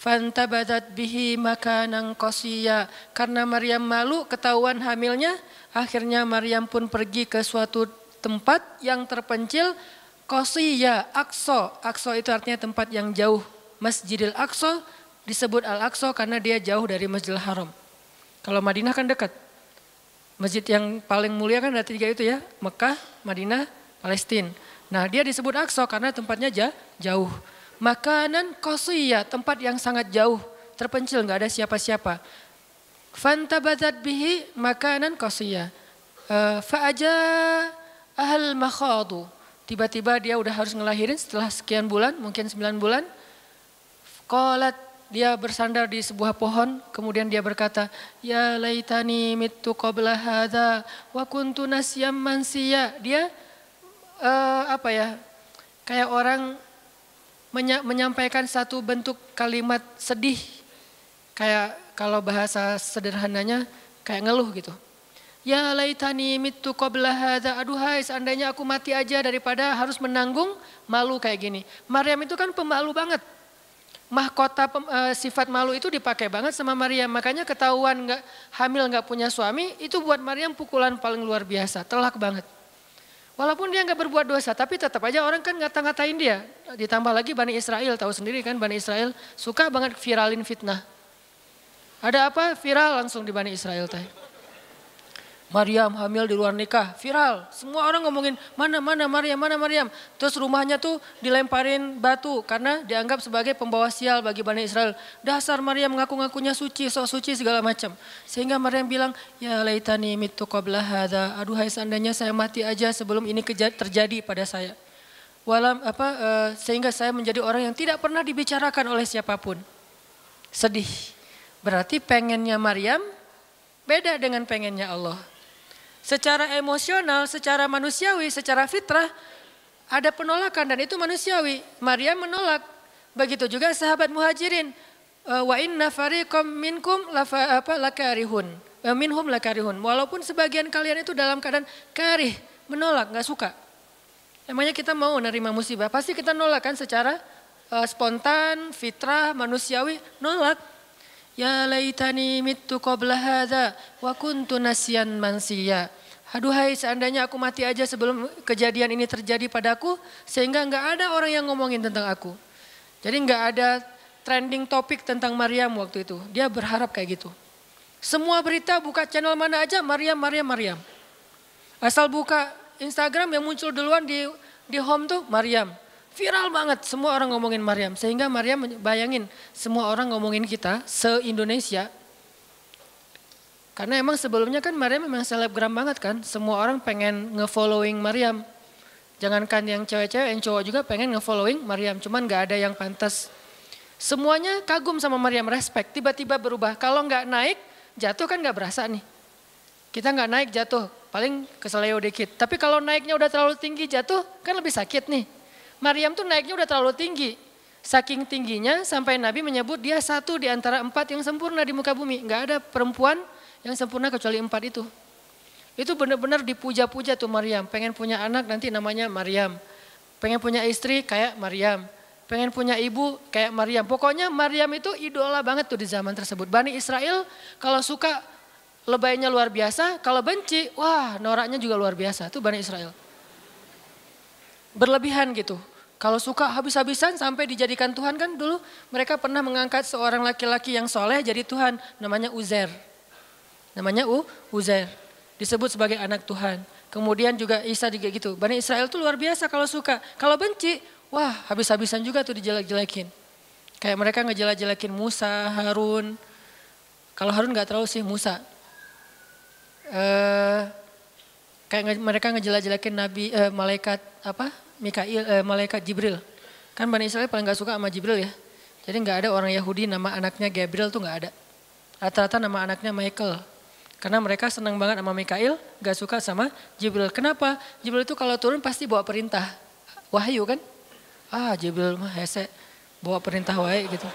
Fantabadat bihi makanan qasiya. Karena Maryam malu ketahuan hamilnya, akhirnya Maryam pun pergi ke suatu tempat yang terpencil qasiya, aqsa. Aqsa itu artinya tempat yang jauh Masjidil Aqsa disebut Al-Aqsa karena dia jauh dari Masjidil Haram. Kalau Madinah kan dekat. Masjid yang paling mulia kan ada tiga itu ya, Mekah, Madinah, Palestina. Nah dia disebut Aqsa karena tempatnya jauh. Makanan kosiyah, tempat yang sangat jauh, terpencil, nggak ada siapa-siapa. Fantabadat bihi makanan kosiyah. Uh, Fa'aja ahal makhadu. Tiba-tiba dia udah harus ngelahirin setelah sekian bulan, mungkin sembilan bulan. Qalat dia bersandar di sebuah pohon, kemudian dia berkata, "Ya laitani mitu qabla hadza wa kuntu nasyam mansiya." Dia uh, apa ya? Kayak orang menya menyampaikan satu bentuk kalimat sedih. Kayak kalau bahasa sederhananya kayak ngeluh gitu. Ya laitani mitu qabla hadza. Aduhai seandainya aku mati aja daripada harus menanggung malu kayak gini. Maryam itu kan pemalu banget. Mahkota uh, sifat malu itu dipakai banget sama Maryam. Makanya ketahuan nggak hamil nggak punya suami itu buat Maryam pukulan paling luar biasa, telak banget. Walaupun dia nggak berbuat dosa, tapi tetap aja orang kan ngata-ngatain dia. Ditambah lagi Bani Israel, tahu sendiri kan Bani Israel suka banget viralin fitnah. Ada apa viral langsung di Bani Israel teh. Maryam hamil di luar nikah, viral. Semua orang ngomongin, mana, mana Maryam, mana Maryam. Terus rumahnya tuh dilemparin batu karena dianggap sebagai pembawa sial bagi Bani Israel. Dasar Maryam ngaku-ngakunya suci, sok suci segala macam. Sehingga Maryam bilang, ya laitani mitu qabla hadha. Aduhai seandainya saya mati aja sebelum ini terjadi pada saya. Walam apa uh, sehingga saya menjadi orang yang tidak pernah dibicarakan oleh siapa pun. Sedih. Berarti pengennya Maryam beda dengan pengennya Allah. Secara emosional, secara manusiawi, secara fitrah ada penolakan dan itu manusiawi. Maria menolak. Begitu juga sahabat muhajirin. E, wa inna fariqam minkum lafa, apa, lakarihun. E, minhum lakarihun. Walaupun sebagian kalian itu dalam keadaan karih, menolak, nggak suka. Emangnya kita mau nerima musibah? Pasti kita nolak kan secara uh, spontan, fitrah, manusiawi, nolak. Ya laitani mitu qabla hadha wa kuntu nasyan mansiya. Aduhai seandainya aku mati aja sebelum kejadian ini terjadi padaku sehingga nggak ada orang yang ngomongin tentang aku. Jadi nggak ada trending topik tentang Maryam waktu itu. Dia berharap kayak gitu. Semua berita buka channel mana aja Maryam, Maryam, Maryam. Asal buka Instagram yang muncul duluan di di home tuh Maryam. Viral banget, semua orang ngomongin Maryam. Sehingga Maryam bayangin, semua orang ngomongin kita se-Indonesia. Karena emang sebelumnya kan Maryam memang selebgram banget kan. Semua orang pengen nge-following Maryam. Jangankan yang cewek-cewek, yang cowok juga pengen nge-following Maryam. Cuman gak ada yang pantas. Semuanya kagum sama Maryam, respect. Tiba-tiba berubah. Kalau nggak naik, jatuh kan nggak berasa nih. Kita nggak naik jatuh, paling keseleo dikit. Tapi kalau naiknya udah terlalu tinggi jatuh, kan lebih sakit nih. Maryam tuh naiknya udah terlalu tinggi. Saking tingginya sampai Nabi menyebut dia satu di antara empat yang sempurna di muka bumi. Enggak ada perempuan yang sempurna kecuali empat itu. Itu benar-benar dipuja-puja tuh Maryam. Pengen punya anak nanti namanya Maryam. Pengen punya istri kayak Maryam. Pengen punya ibu kayak Maryam. Pokoknya Maryam itu idola banget tuh di zaman tersebut. Bani Israel kalau suka lebaynya luar biasa. Kalau benci, wah noraknya juga luar biasa. Itu Bani Israel. Berlebihan gitu. Kalau suka habis-habisan sampai dijadikan Tuhan kan dulu mereka pernah mengangkat seorang laki-laki yang soleh jadi Tuhan namanya Uzer. Namanya U, Uzer. Disebut sebagai anak Tuhan. Kemudian juga Isa juga gitu. Bani Israel itu luar biasa kalau suka. Kalau benci, wah habis-habisan juga tuh dijelek-jelekin. Kayak mereka ngejelek-jelekin Musa, Harun. Kalau Harun gak terlalu sih Musa. Eh, kayak mereka ngejelek-jelekin Nabi, eh, malaikat apa Mikail, eh, malaikat Jibril. Kan Bani Israel paling gak suka sama Jibril ya. Jadi nggak ada orang Yahudi nama anaknya Gabriel tuh nggak ada. Rata-rata nama anaknya Michael. Karena mereka senang banget sama Mikail, gak suka sama Jibril. Kenapa? Jibril itu kalau turun pasti bawa perintah. Wahyu kan? Ah Jibril mah hese, bawa perintah wahyu gitu.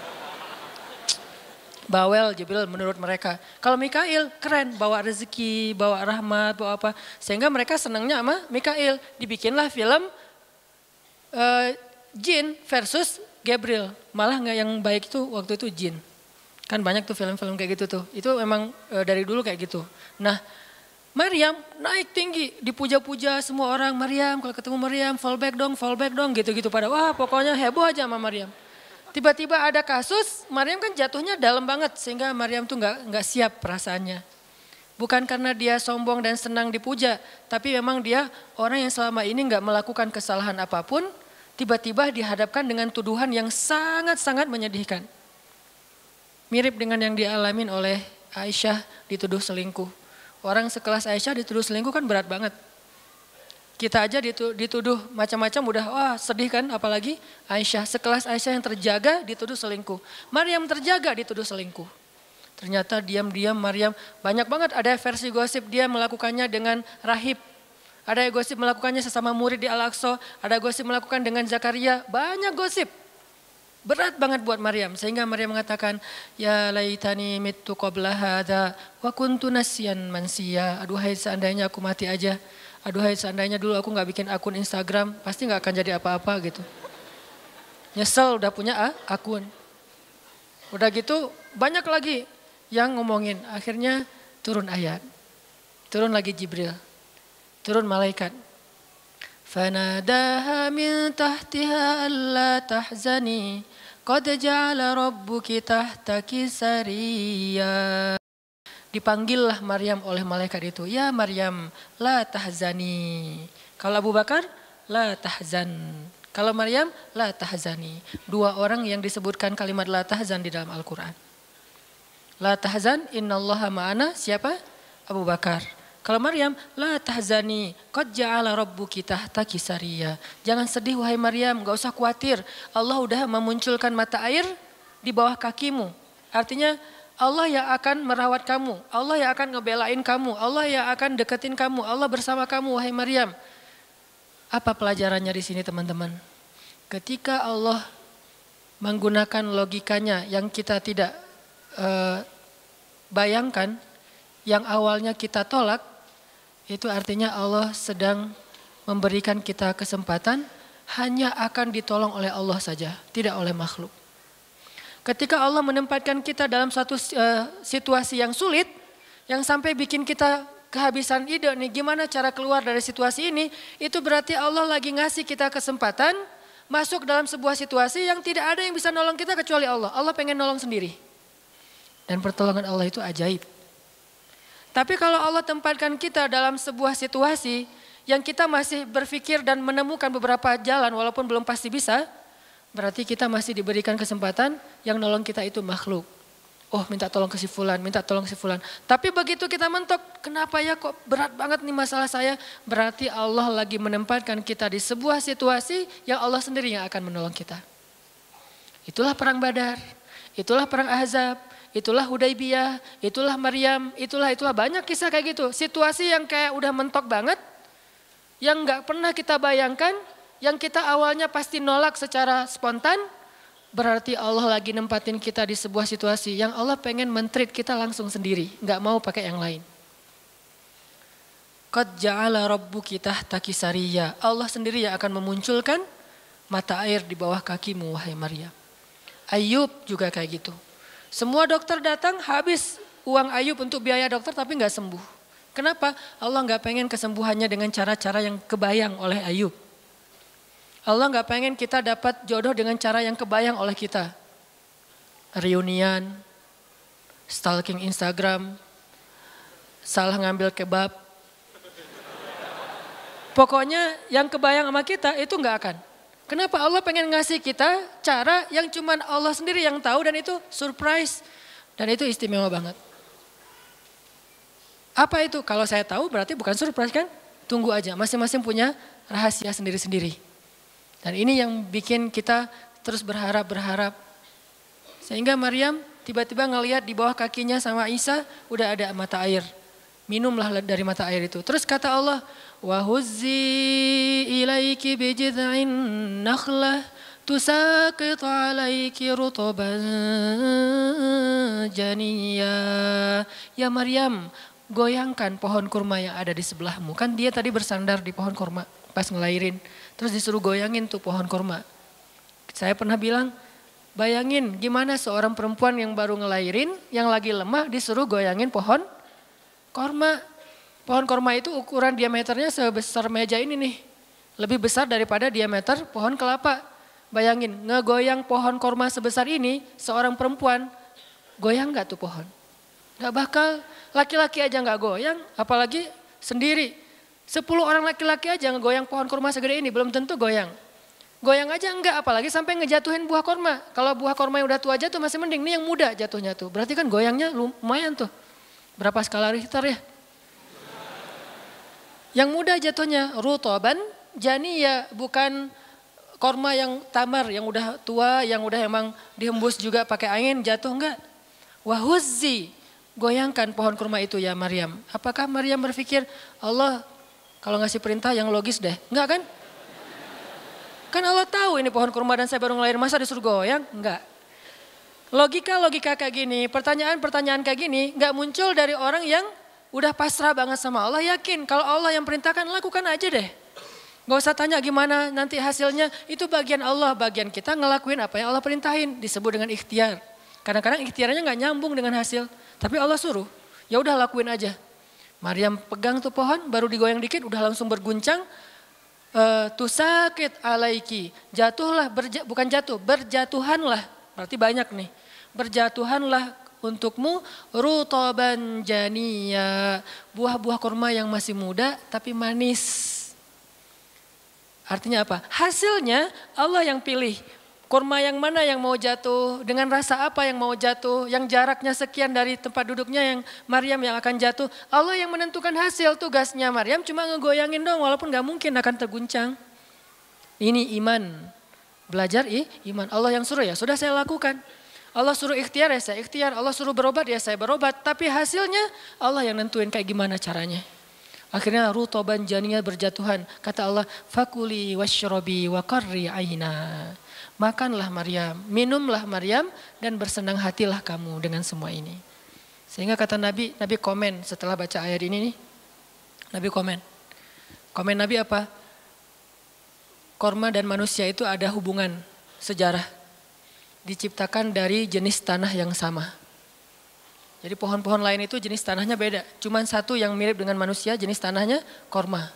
Bawel Jibril menurut mereka. Kalau Mikail keren, bawa rezeki, bawa rahmat, bawa apa. Sehingga mereka senangnya sama Mikail. Dibikinlah film uh, jin versus Gabriel. Malah nggak yang baik itu waktu itu jin. Kan banyak tuh film-film kayak gitu tuh. Itu memang uh, dari dulu kayak gitu. Nah Maryam naik tinggi, dipuja-puja semua orang. Maryam, kalau ketemu Maryam, fallback dong, fallback dong, gitu-gitu pada. Wah pokoknya heboh aja sama Maryam. Tiba-tiba ada kasus, Maryam kan jatuhnya dalam banget sehingga Maryam tuh nggak nggak siap perasaannya. Bukan karena dia sombong dan senang dipuja, tapi memang dia orang yang selama ini nggak melakukan kesalahan apa pun, tiba-tiba dihadapkan dengan tuduhan yang sangat-sangat menyedihkan. Mirip dengan yang dialamin oleh Aisyah dituduh selingkuh. Orang sekelas Aisyah dituduh selingkuh kan berat banget. Kita aja dituduh macam-macam udah wah sedih kan apalagi Aisyah sekelas Aisyah yang terjaga dituduh selingkuh. Maryam terjaga dituduh selingkuh. Ternyata diam-diam Maryam banyak banget ada versi gosip dia melakukannya dengan rahib ada gosip melakukannya sesama murid di Al-Aqsa, ada gosip melakukan dengan Zakaria, banyak gosip. Berat banget buat Maryam sehingga Maryam mengatakan ya laitani mittu qabla hadza wa kuntu nasyan mansiya. Aduhai seandainya aku mati aja. Aduhai seandainya dulu aku nggak bikin akun Instagram, pasti nggak akan jadi apa-apa gitu. Nyesel udah punya ah, akun. Udah gitu banyak lagi yang ngomongin. Akhirnya turun ayat. Turun lagi Jibril. Turun malaikat. فناداها من تحتها ألا تحزني قد جعل ربك تحتك سريا Dipanggillah Maryam oleh malaikat itu. Ya Maryam, la tahzani. Kalau Abu Bakar, la tahzan. Kalau Maryam, la tahzani. Dua orang yang disebutkan kalimat la tahzan di dalam Al-Quran. La tahzan, innallaha ma'ana. Siapa? Abu Bakar. Kalau Maryam, la tahzani, qad ja'ala rabbuki tahtaki sariya. Jangan sedih wahai Maryam, gak usah khawatir. Allah udah memunculkan mata air di bawah kakimu. Artinya Allah yang akan merawat kamu, Allah yang akan ngebelain kamu, Allah yang akan deketin kamu, Allah bersama kamu wahai Maryam. Apa pelajarannya di sini teman-teman? Ketika Allah menggunakan logikanya yang kita tidak uh, bayangkan, yang awalnya kita tolak, itu artinya Allah sedang memberikan kita kesempatan hanya akan ditolong oleh Allah saja, tidak oleh makhluk. Ketika Allah menempatkan kita dalam satu uh, situasi yang sulit, yang sampai bikin kita kehabisan ide nih gimana cara keluar dari situasi ini, itu berarti Allah lagi ngasih kita kesempatan masuk dalam sebuah situasi yang tidak ada yang bisa nolong kita kecuali Allah. Allah pengen nolong sendiri. Dan pertolongan Allah itu ajaib. Tapi kalau Allah tempatkan kita dalam sebuah situasi yang kita masih berpikir dan menemukan beberapa jalan walaupun belum pasti bisa, berarti kita masih diberikan kesempatan yang nolong kita itu makhluk. Oh minta tolong ke si fulan, minta tolong si fulan. Tapi begitu kita mentok, kenapa ya kok berat banget nih masalah saya? Berarti Allah lagi menempatkan kita di sebuah situasi yang Allah sendiri yang akan menolong kita. Itulah perang badar, itulah perang ahzab, itulah Hudaybiyah, itulah Maryam, itulah itulah banyak kisah kayak gitu. Situasi yang kayak udah mentok banget, yang nggak pernah kita bayangkan, yang kita awalnya pasti nolak secara spontan, berarti Allah lagi nempatin kita di sebuah situasi yang Allah pengen mentreat kita langsung sendiri, nggak mau pakai yang lain. Qad ja'ala rabbuki tahtaki sariya. Allah sendiri yang akan memunculkan mata air di bawah kakimu wahai Maryam. Ayub juga kayak gitu. Semua dokter datang habis uang Ayub untuk biaya dokter tapi nggak sembuh. Kenapa? Allah nggak pengen kesembuhannya dengan cara-cara yang kebayang oleh Ayub. Allah nggak pengen kita dapat jodoh dengan cara yang kebayang oleh kita. Reunian, stalking Instagram, salah ngambil kebab. Pokoknya yang kebayang sama kita itu nggak akan. Kenapa Allah pengen ngasih kita cara yang cuman Allah sendiri yang tahu dan itu surprise. Dan itu istimewa banget. Apa itu? Kalau saya tahu berarti bukan surprise kan? Tunggu aja, masing-masing punya rahasia sendiri-sendiri. Dan ini yang bikin kita terus berharap-berharap. Sehingga Maryam tiba-tiba ngelihat di bawah kakinya sama Isa udah ada mata air. Minumlah dari mata air itu. Terus kata Allah, وهزي إليك بجذع النخلة تساقط عليك رطبا جنيا Ya Maryam, goyangkan pohon kurma yang ada di sebelahmu. Kan dia tadi bersandar di pohon kurma pas ngelahirin. Terus disuruh goyangin tuh pohon kurma. Saya pernah bilang, bayangin gimana seorang perempuan yang baru ngelahirin, yang lagi lemah disuruh goyangin pohon kurma. Pohon korma itu ukuran diameternya sebesar meja ini nih. Lebih besar daripada diameter pohon kelapa. Bayangin, ngegoyang pohon korma sebesar ini, seorang perempuan, goyang gak tuh pohon? Gak bakal, laki-laki aja gak goyang, apalagi sendiri. Sepuluh orang laki-laki aja ngegoyang pohon korma segede ini, belum tentu goyang. Goyang aja enggak, apalagi sampai ngejatuhin buah korma. Kalau buah korma yang udah tua jatuh masih mending, ini yang muda jatuhnya tuh. Berarti kan goyangnya lumayan tuh. Berapa skala Richter ya? Yang muda jatuhnya rutoban, jani ya bukan korma yang tamar, yang udah tua, yang udah emang dihembus juga pakai angin jatuh enggak. Wahuzzi, goyangkan pohon kurma itu ya Maryam. Apakah Maryam berpikir Allah kalau ngasih perintah yang logis deh? Enggak kan? Kan Allah tahu ini pohon kurma dan saya baru ngelahirin masa disuruh goyang? Enggak. Logika-logika kayak gini, pertanyaan-pertanyaan kayak gini nggak muncul dari orang yang udah pasrah banget sama Allah. Yakin kalau Allah yang perintahkan lakukan aja deh. Gak usah tanya gimana nanti hasilnya. Itu bagian Allah, bagian kita ngelakuin apa yang Allah perintahin. Disebut dengan ikhtiar. Kadang-kadang ikhtiarnya nggak nyambung dengan hasil. Tapi Allah suruh, ya udah lakuin aja. Maryam pegang tuh pohon, baru digoyang dikit, udah langsung berguncang. Uh, sakit alaiki, jatuhlah, berja, bukan jatuh, berjatuhanlah. Berarti banyak nih. Berjatuhanlah untukmu rutoban jania, buah-buah kurma yang masih muda tapi manis. Artinya apa? Hasilnya Allah yang pilih. Kurma yang mana yang mau jatuh, dengan rasa apa yang mau jatuh, yang jaraknya sekian dari tempat duduknya yang Maryam yang akan jatuh. Allah yang menentukan hasil tugasnya Maryam cuma ngegoyangin dong walaupun gak mungkin akan terguncang. Ini iman. Belajar ih, iman. Allah yang suruh ya sudah saya lakukan. Allah suruh ikhtiar ya saya ikhtiar. Allah suruh berobat ya saya berobat. Tapi hasilnya Allah yang nentuin kayak gimana caranya. Akhirnya rutoban janinya berjatuhan. Kata Allah, fakuli washrobi wa qarri aina. Makanlah Maryam, minumlah Maryam dan bersenang hatilah kamu dengan semua ini. Sehingga kata Nabi, Nabi komen setelah baca ayat ini nih. Nabi komen. Komen Nabi apa? Korma dan manusia itu ada hubungan sejarah. Diciptakan dari jenis tanah yang sama. Jadi pohon-pohon lain itu jenis tanahnya beda. Cuman satu yang mirip dengan manusia jenis tanahnya korma.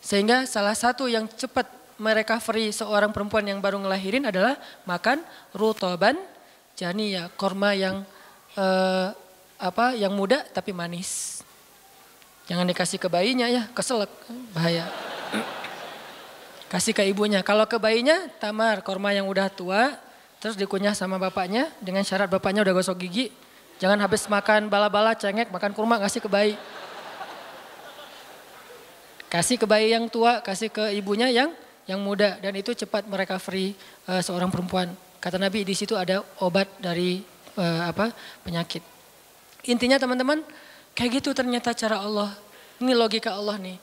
Sehingga salah satu yang cepat free seorang perempuan yang baru ngelahirin adalah makan rutoban jani ya korma yang eh, apa yang muda tapi manis. Jangan dikasih ke bayinya ya, keselak, bahaya. Kasih ke ibunya. Kalau ke bayinya tamar, korma yang udah tua, terus dikunyah sama bapaknya dengan syarat bapaknya udah gosok gigi, Jangan habis makan bala-bala, cengek, makan kurma, kasih ke bayi. Kasih ke bayi yang tua, kasih ke ibunya yang yang muda dan itu cepat mereka free uh, seorang perempuan. Kata Nabi di situ ada obat dari uh, apa penyakit. Intinya teman-teman kayak gitu ternyata cara Allah. Ini logika Allah nih.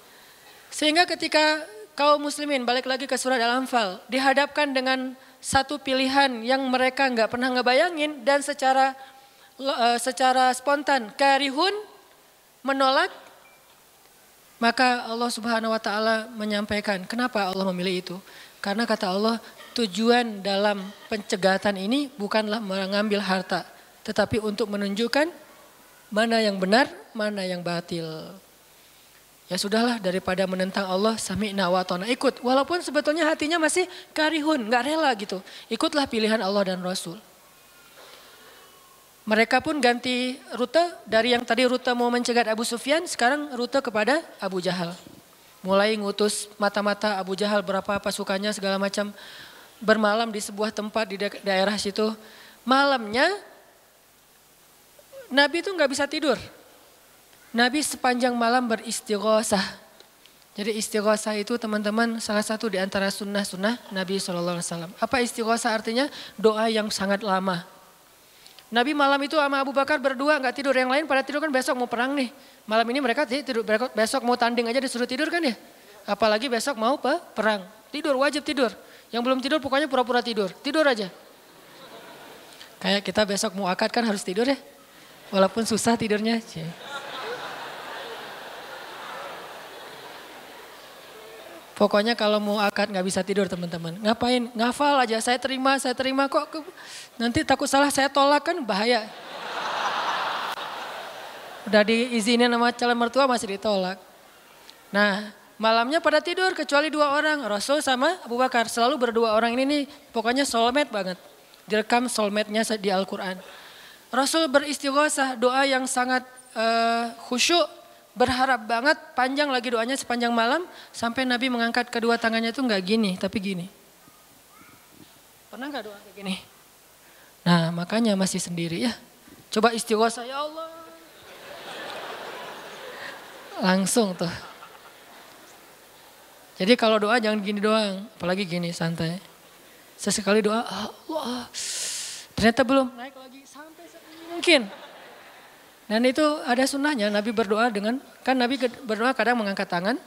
Sehingga ketika kaum muslimin balik lagi ke surat Al-Anfal dihadapkan dengan satu pilihan yang mereka nggak pernah ngebayangin dan secara Eh, secara spontan karihun menolak maka Allah Subhanahu wa taala menyampaikan kenapa Allah memilih itu? Karena kata Allah tujuan dalam pencegatan ini bukanlah mengambil harta tetapi untuk menunjukkan mana yang benar mana yang batil Ya sudahlah daripada menentang Allah sami'na wa ikut walaupun sebetulnya hatinya masih karihun nggak rela gitu ikutlah pilihan Allah dan Rasul mereka pun ganti rute dari yang tadi rute mau mencegat Abu Sufyan, sekarang rute kepada Abu Jahal. Mulai ngutus mata-mata Abu Jahal berapa pasukannya segala macam bermalam di sebuah tempat di daerah situ. Malamnya Nabi itu nggak bisa tidur. Nabi sepanjang malam beristighosah. Jadi istighosah itu teman-teman salah satu di antara sunnah-sunnah Nabi SAW. Apa istighosah artinya? Doa yang sangat lama. Nabi malam itu sama Abu Bakar berdua nggak tidur. Yang lain pada tidur kan besok mau perang nih. Malam ini mereka tidur, besok mau tanding aja disuruh tidur kan ya. Apalagi besok mau apa? Perang. Tidur, wajib tidur. Yang belum tidur pokoknya pura-pura tidur. Tidur aja. Kayak kita besok mau akad kan harus tidur ya. Walaupun susah tidurnya. Pokoknya kalau mau akad nggak bisa tidur teman-teman. Ngapain? Ngafal aja. Saya terima, saya terima kok. Nanti takut salah saya tolak kan bahaya. Udah diizinin sama calon mertua masih ditolak. Nah malamnya pada tidur kecuali dua orang. Rasul sama Abu Bakar. Selalu berdua orang ini nih pokoknya soulmate banget. Direkam soulmate-nya di Al-Quran. Rasul beristighosah doa yang sangat uh, khusyuk berharap banget panjang lagi doanya sepanjang malam sampai Nabi mengangkat kedua tangannya itu nggak gini tapi gini. Pernah nggak doa kayak gini? Nah makanya masih sendiri ya. Coba istighosah ya Allah. Langsung tuh. Jadi kalau doa jangan gini doang, apalagi gini santai. Sesekali doa Allah. Ternyata belum naik lagi sampai mungkin. Dan itu ada sunnahnya Nabi berdoa dengan, kan Nabi berdoa kadang mengangkat tangan,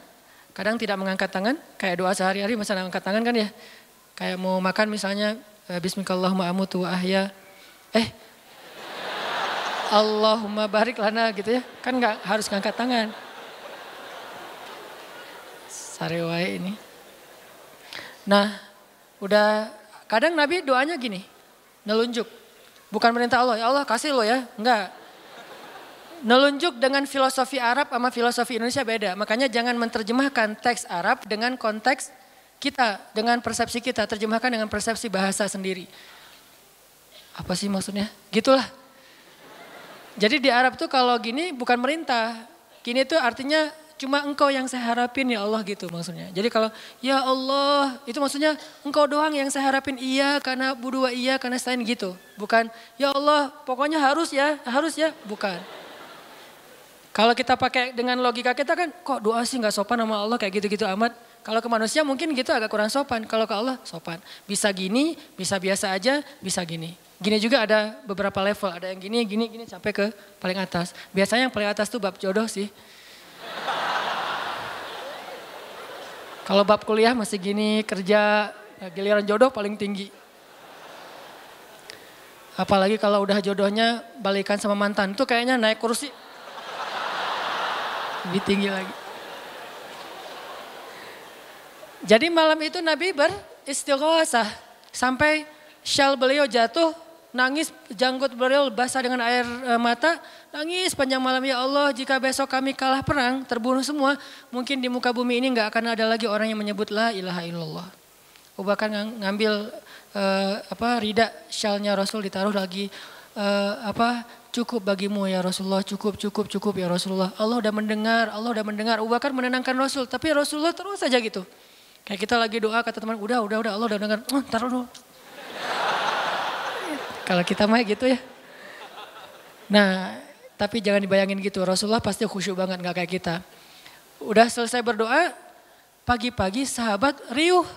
kadang tidak mengangkat tangan, kayak doa sehari-hari masa angkat tangan kan ya. Kayak mau makan misalnya eh, Bismillahirrahmanirrahim wa ahya. Eh Allahumma barik lana gitu ya. Kan nggak harus ngangkat tangan. Sarewai ini. Nah, udah kadang Nabi doanya gini, nelunjuk. Bukan perintah Allah, ya Allah kasih lo ya. Enggak. Nelunjuk dengan filosofi Arab sama filosofi Indonesia beda. Makanya jangan menerjemahkan teks Arab dengan konteks kita, dengan persepsi kita. Terjemahkan dengan persepsi bahasa sendiri. Apa sih maksudnya? Gitulah. Jadi di Arab tuh kalau gini bukan merintah. Gini tuh artinya cuma engkau yang saya harapin ya Allah gitu maksudnya. Jadi kalau ya Allah itu maksudnya engkau doang yang saya harapin iya karena berdua iya karena selain gitu. Bukan ya Allah pokoknya harus ya harus ya bukan. Kalau kita pakai dengan logika kita kan kok doa sih nggak sopan sama Allah kayak gitu-gitu amat. Kalau ke manusia mungkin gitu agak kurang sopan. Kalau ke Allah sopan. Bisa gini, bisa biasa aja, bisa gini. Gini juga ada beberapa level. Ada yang gini, gini, gini sampai ke paling atas. Biasanya yang paling atas tuh bab jodoh sih. Kalau bab kuliah masih gini, kerja, ya giliran jodoh paling tinggi. Apalagi kalau udah jodohnya balikan sama mantan. Itu kayaknya naik kursi lebih tinggi lagi. Jadi malam itu Nabi beristighosah sampai shell beliau jatuh, nangis janggut beliau basah dengan air e, mata, nangis panjang malam ya Allah jika besok kami kalah perang, terbunuh semua, mungkin di muka bumi ini nggak akan ada lagi orang yang menyebut la ilaha illallah. Abu Bakar ngambil e, apa rida shalnya Rasul ditaruh lagi e, apa Cukup bagimu ya Rasulullah, cukup, cukup, cukup ya Rasulullah. Allah udah mendengar, Allah udah mendengar. Abu Bakar menenangkan Rasul, tapi Rasulullah terus saja gitu. Kayak kita lagi doa kata teman, udah, udah, udah, Allah udah dengar. Oh, taruh dulu. Kalau kita mah gitu ya. Nah, tapi jangan dibayangin gitu. Rasulullah pasti khusyuk banget gak kayak kita. Udah selesai berdoa, pagi-pagi sahabat riuh.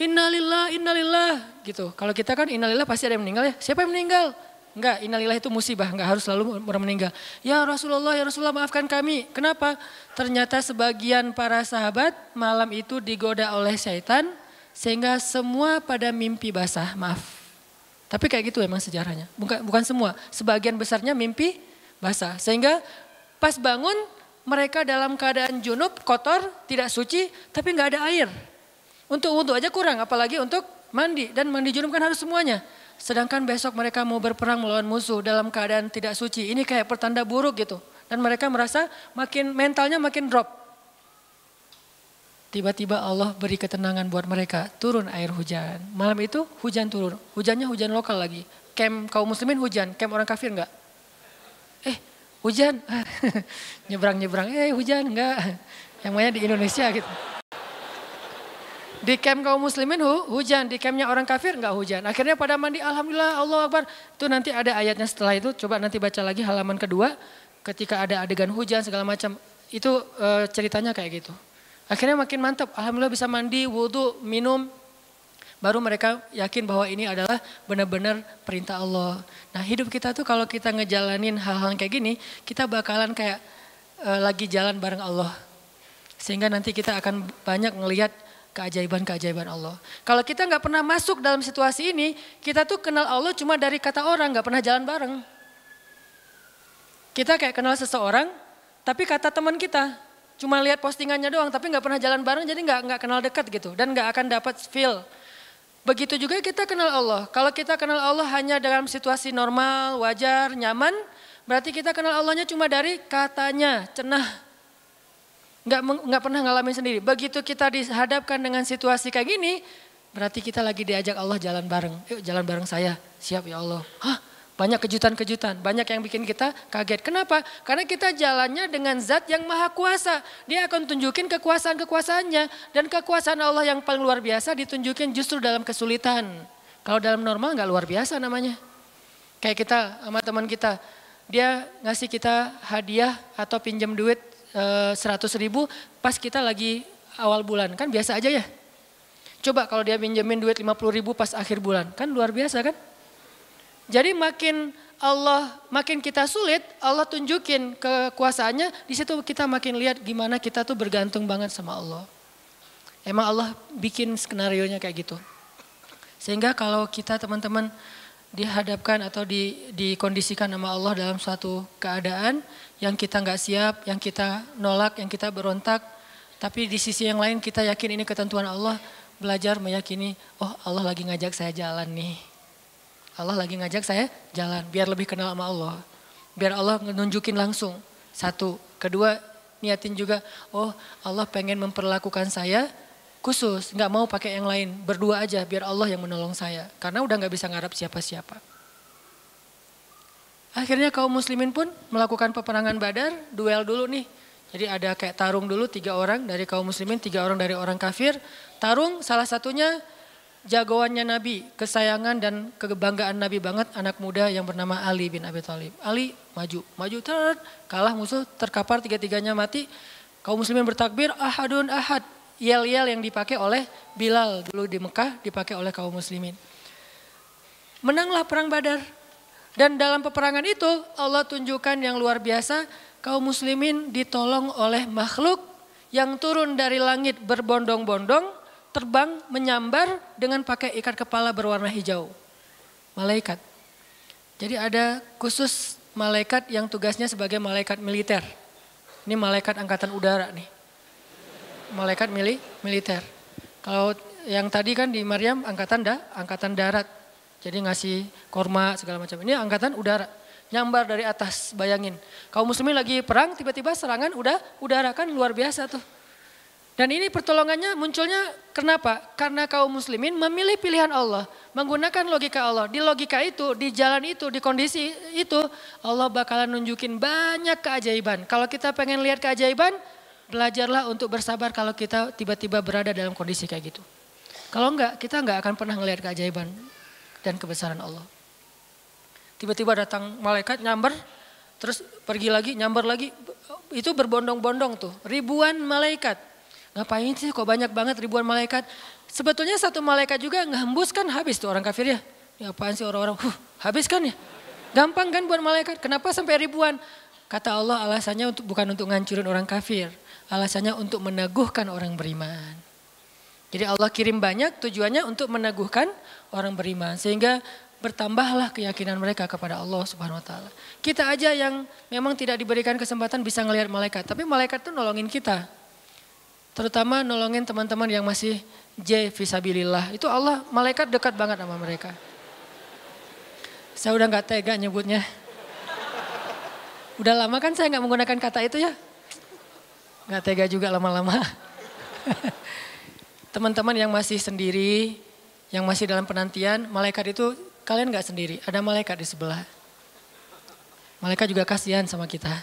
Innalillah, innalillah gitu. Kalau kita kan innalillah pasti ada yang meninggal ya. Siapa yang meninggal? Enggak, innalillah itu musibah, enggak harus selalu orang meninggal. Ya Rasulullah, ya Rasulullah maafkan kami. Kenapa? Ternyata sebagian para sahabat malam itu digoda oleh syaitan sehingga semua pada mimpi basah, maaf. Tapi kayak gitu emang sejarahnya. Bukan bukan semua, sebagian besarnya mimpi basah. Sehingga pas bangun mereka dalam keadaan junub, kotor, tidak suci, tapi enggak ada air. Untuk wudhu aja kurang, apalagi untuk mandi. Dan mandi junub kan harus semuanya. Sedangkan besok mereka mau berperang melawan musuh dalam keadaan tidak suci. Ini kayak pertanda buruk gitu. Dan mereka merasa makin mentalnya makin drop. Tiba-tiba Allah beri ketenangan buat mereka. Turun air hujan. Malam itu hujan turun. Hujannya hujan lokal lagi. Camp kaum muslimin hujan. Camp orang kafir enggak? Eh hujan. Nyebrang-nyebrang. Eh hujan enggak. Yang mainnya di Indonesia gitu. Di camp kaum muslimin hu, hujan, di campnya orang kafir enggak hujan. Akhirnya pada mandi, Alhamdulillah, Allah Akbar. Itu nanti ada ayatnya setelah itu, coba nanti baca lagi halaman kedua. Ketika ada adegan hujan segala macam, itu e, ceritanya kayak gitu. Akhirnya makin mantap, Alhamdulillah bisa mandi, wudhu, minum. Baru mereka yakin bahwa ini adalah benar-benar perintah Allah. Nah hidup kita tuh kalau kita ngejalanin hal-hal kayak gini, kita bakalan kayak e, lagi jalan bareng Allah. Sehingga nanti kita akan banyak ngelihat keajaiban-keajaiban Allah. Kalau kita nggak pernah masuk dalam situasi ini, kita tuh kenal Allah cuma dari kata orang, nggak pernah jalan bareng. Kita kayak kenal seseorang, tapi kata teman kita, cuma lihat postingannya doang, tapi nggak pernah jalan bareng, jadi nggak nggak kenal dekat gitu, dan nggak akan dapat feel. Begitu juga kita kenal Allah. Kalau kita kenal Allah hanya dalam situasi normal, wajar, nyaman, berarti kita kenal Allahnya cuma dari katanya, cenah, nggak nggak pernah ngalamin sendiri. Begitu kita dihadapkan dengan situasi kayak gini, berarti kita lagi diajak Allah jalan bareng. Yuk jalan bareng saya, siap ya Allah. Hah, banyak kejutan-kejutan, banyak yang bikin kita kaget. Kenapa? Karena kita jalannya dengan zat yang maha kuasa. Dia akan tunjukin kekuasaan-kekuasaannya. Dan kekuasaan Allah yang paling luar biasa ditunjukin justru dalam kesulitan. Kalau dalam normal nggak luar biasa namanya. Kayak kita sama teman kita, dia ngasih kita hadiah atau pinjam duit seratus ribu pas kita lagi awal bulan. Kan biasa aja ya. Coba kalau dia pinjemin duit 50 ribu pas akhir bulan. Kan luar biasa kan? Jadi makin Allah makin kita sulit, Allah tunjukin kekuasaannya, di situ kita makin lihat gimana kita tuh bergantung banget sama Allah. Emang Allah bikin skenario nya kayak gitu. Sehingga kalau kita teman-teman dihadapkan atau di, dikondisikan sama Allah dalam suatu keadaan yang kita nggak siap, yang kita nolak, yang kita berontak, tapi di sisi yang lain kita yakin ini ketentuan Allah, belajar meyakini, oh Allah lagi ngajak saya jalan nih. Allah lagi ngajak saya jalan, biar lebih kenal sama Allah. Biar Allah nunjukin langsung. Satu, kedua niatin juga, oh Allah pengen memperlakukan saya khusus, nggak mau pakai yang lain, berdua aja biar Allah yang menolong saya. Karena udah nggak bisa ngarap siapa-siapa. Akhirnya kaum muslimin pun melakukan peperangan badar, duel dulu nih. Jadi ada kayak tarung dulu tiga orang dari kaum muslimin, tiga orang dari orang kafir. Tarung salah satunya jagoannya Nabi, kesayangan dan kebanggaan Nabi banget anak muda yang bernama Ali bin Abi Thalib. Ali maju, maju ter, kalah musuh, terkapar tiga-tiganya mati. Kaum muslimin bertakbir, ahadun ahad, yel-yel yang dipakai oleh Bilal dulu di Mekah dipakai oleh kaum muslimin. Menanglah perang Badar. Dan dalam peperangan itu Allah tunjukkan yang luar biasa kaum muslimin ditolong oleh makhluk yang turun dari langit berbondong-bondong terbang menyambar dengan pakai ikat kepala berwarna hijau. Malaikat. Jadi ada khusus malaikat yang tugasnya sebagai malaikat militer. Ini malaikat angkatan udara nih malaikat mili, militer. Kalau yang tadi kan di Maryam angkatan dah, angkatan darat. Jadi ngasih korma segala macam. Ini angkatan udara. Nyambar dari atas, bayangin. Kaum muslimin lagi perang, tiba-tiba serangan udah udara kan luar biasa tuh. Dan ini pertolongannya munculnya kenapa? Karena kaum muslimin memilih pilihan Allah, menggunakan logika Allah. Di logika itu, di jalan itu, di kondisi itu, Allah bakalan nunjukin banyak keajaiban. Kalau kita pengen lihat keajaiban, belajarlah untuk bersabar kalau kita tiba-tiba berada dalam kondisi kayak gitu. Kalau enggak, kita enggak akan pernah melihat keajaiban dan kebesaran Allah. Tiba-tiba datang malaikat nyamber, terus pergi lagi, nyamber lagi. Itu berbondong-bondong tuh, ribuan malaikat. Ngapain sih kok banyak banget ribuan malaikat? Sebetulnya satu malaikat juga ngehembus kan habis tuh orang kafir ya. Ya apaan sih orang-orang, huh, habis kan ya. Gampang kan buat malaikat, kenapa sampai ribuan? Kata Allah alasannya untuk bukan untuk ngancurin orang kafir. Alasannya untuk meneguhkan orang beriman. Jadi Allah kirim banyak tujuannya untuk meneguhkan orang beriman. Sehingga bertambahlah keyakinan mereka kepada Allah subhanahu wa ta'ala. Kita aja yang memang tidak diberikan kesempatan bisa ngelihat malaikat. Tapi malaikat itu nolongin kita. Terutama nolongin teman-teman yang masih J visabilillah. Itu Allah malaikat dekat banget sama mereka. Saya udah gak tega nyebutnya. Udah lama kan saya gak menggunakan kata itu ya. Nggak tega juga lama-lama. Teman-teman yang masih sendiri, yang masih dalam penantian, malaikat itu kalian nggak sendiri, ada malaikat di sebelah. Malaikat juga kasihan sama kita.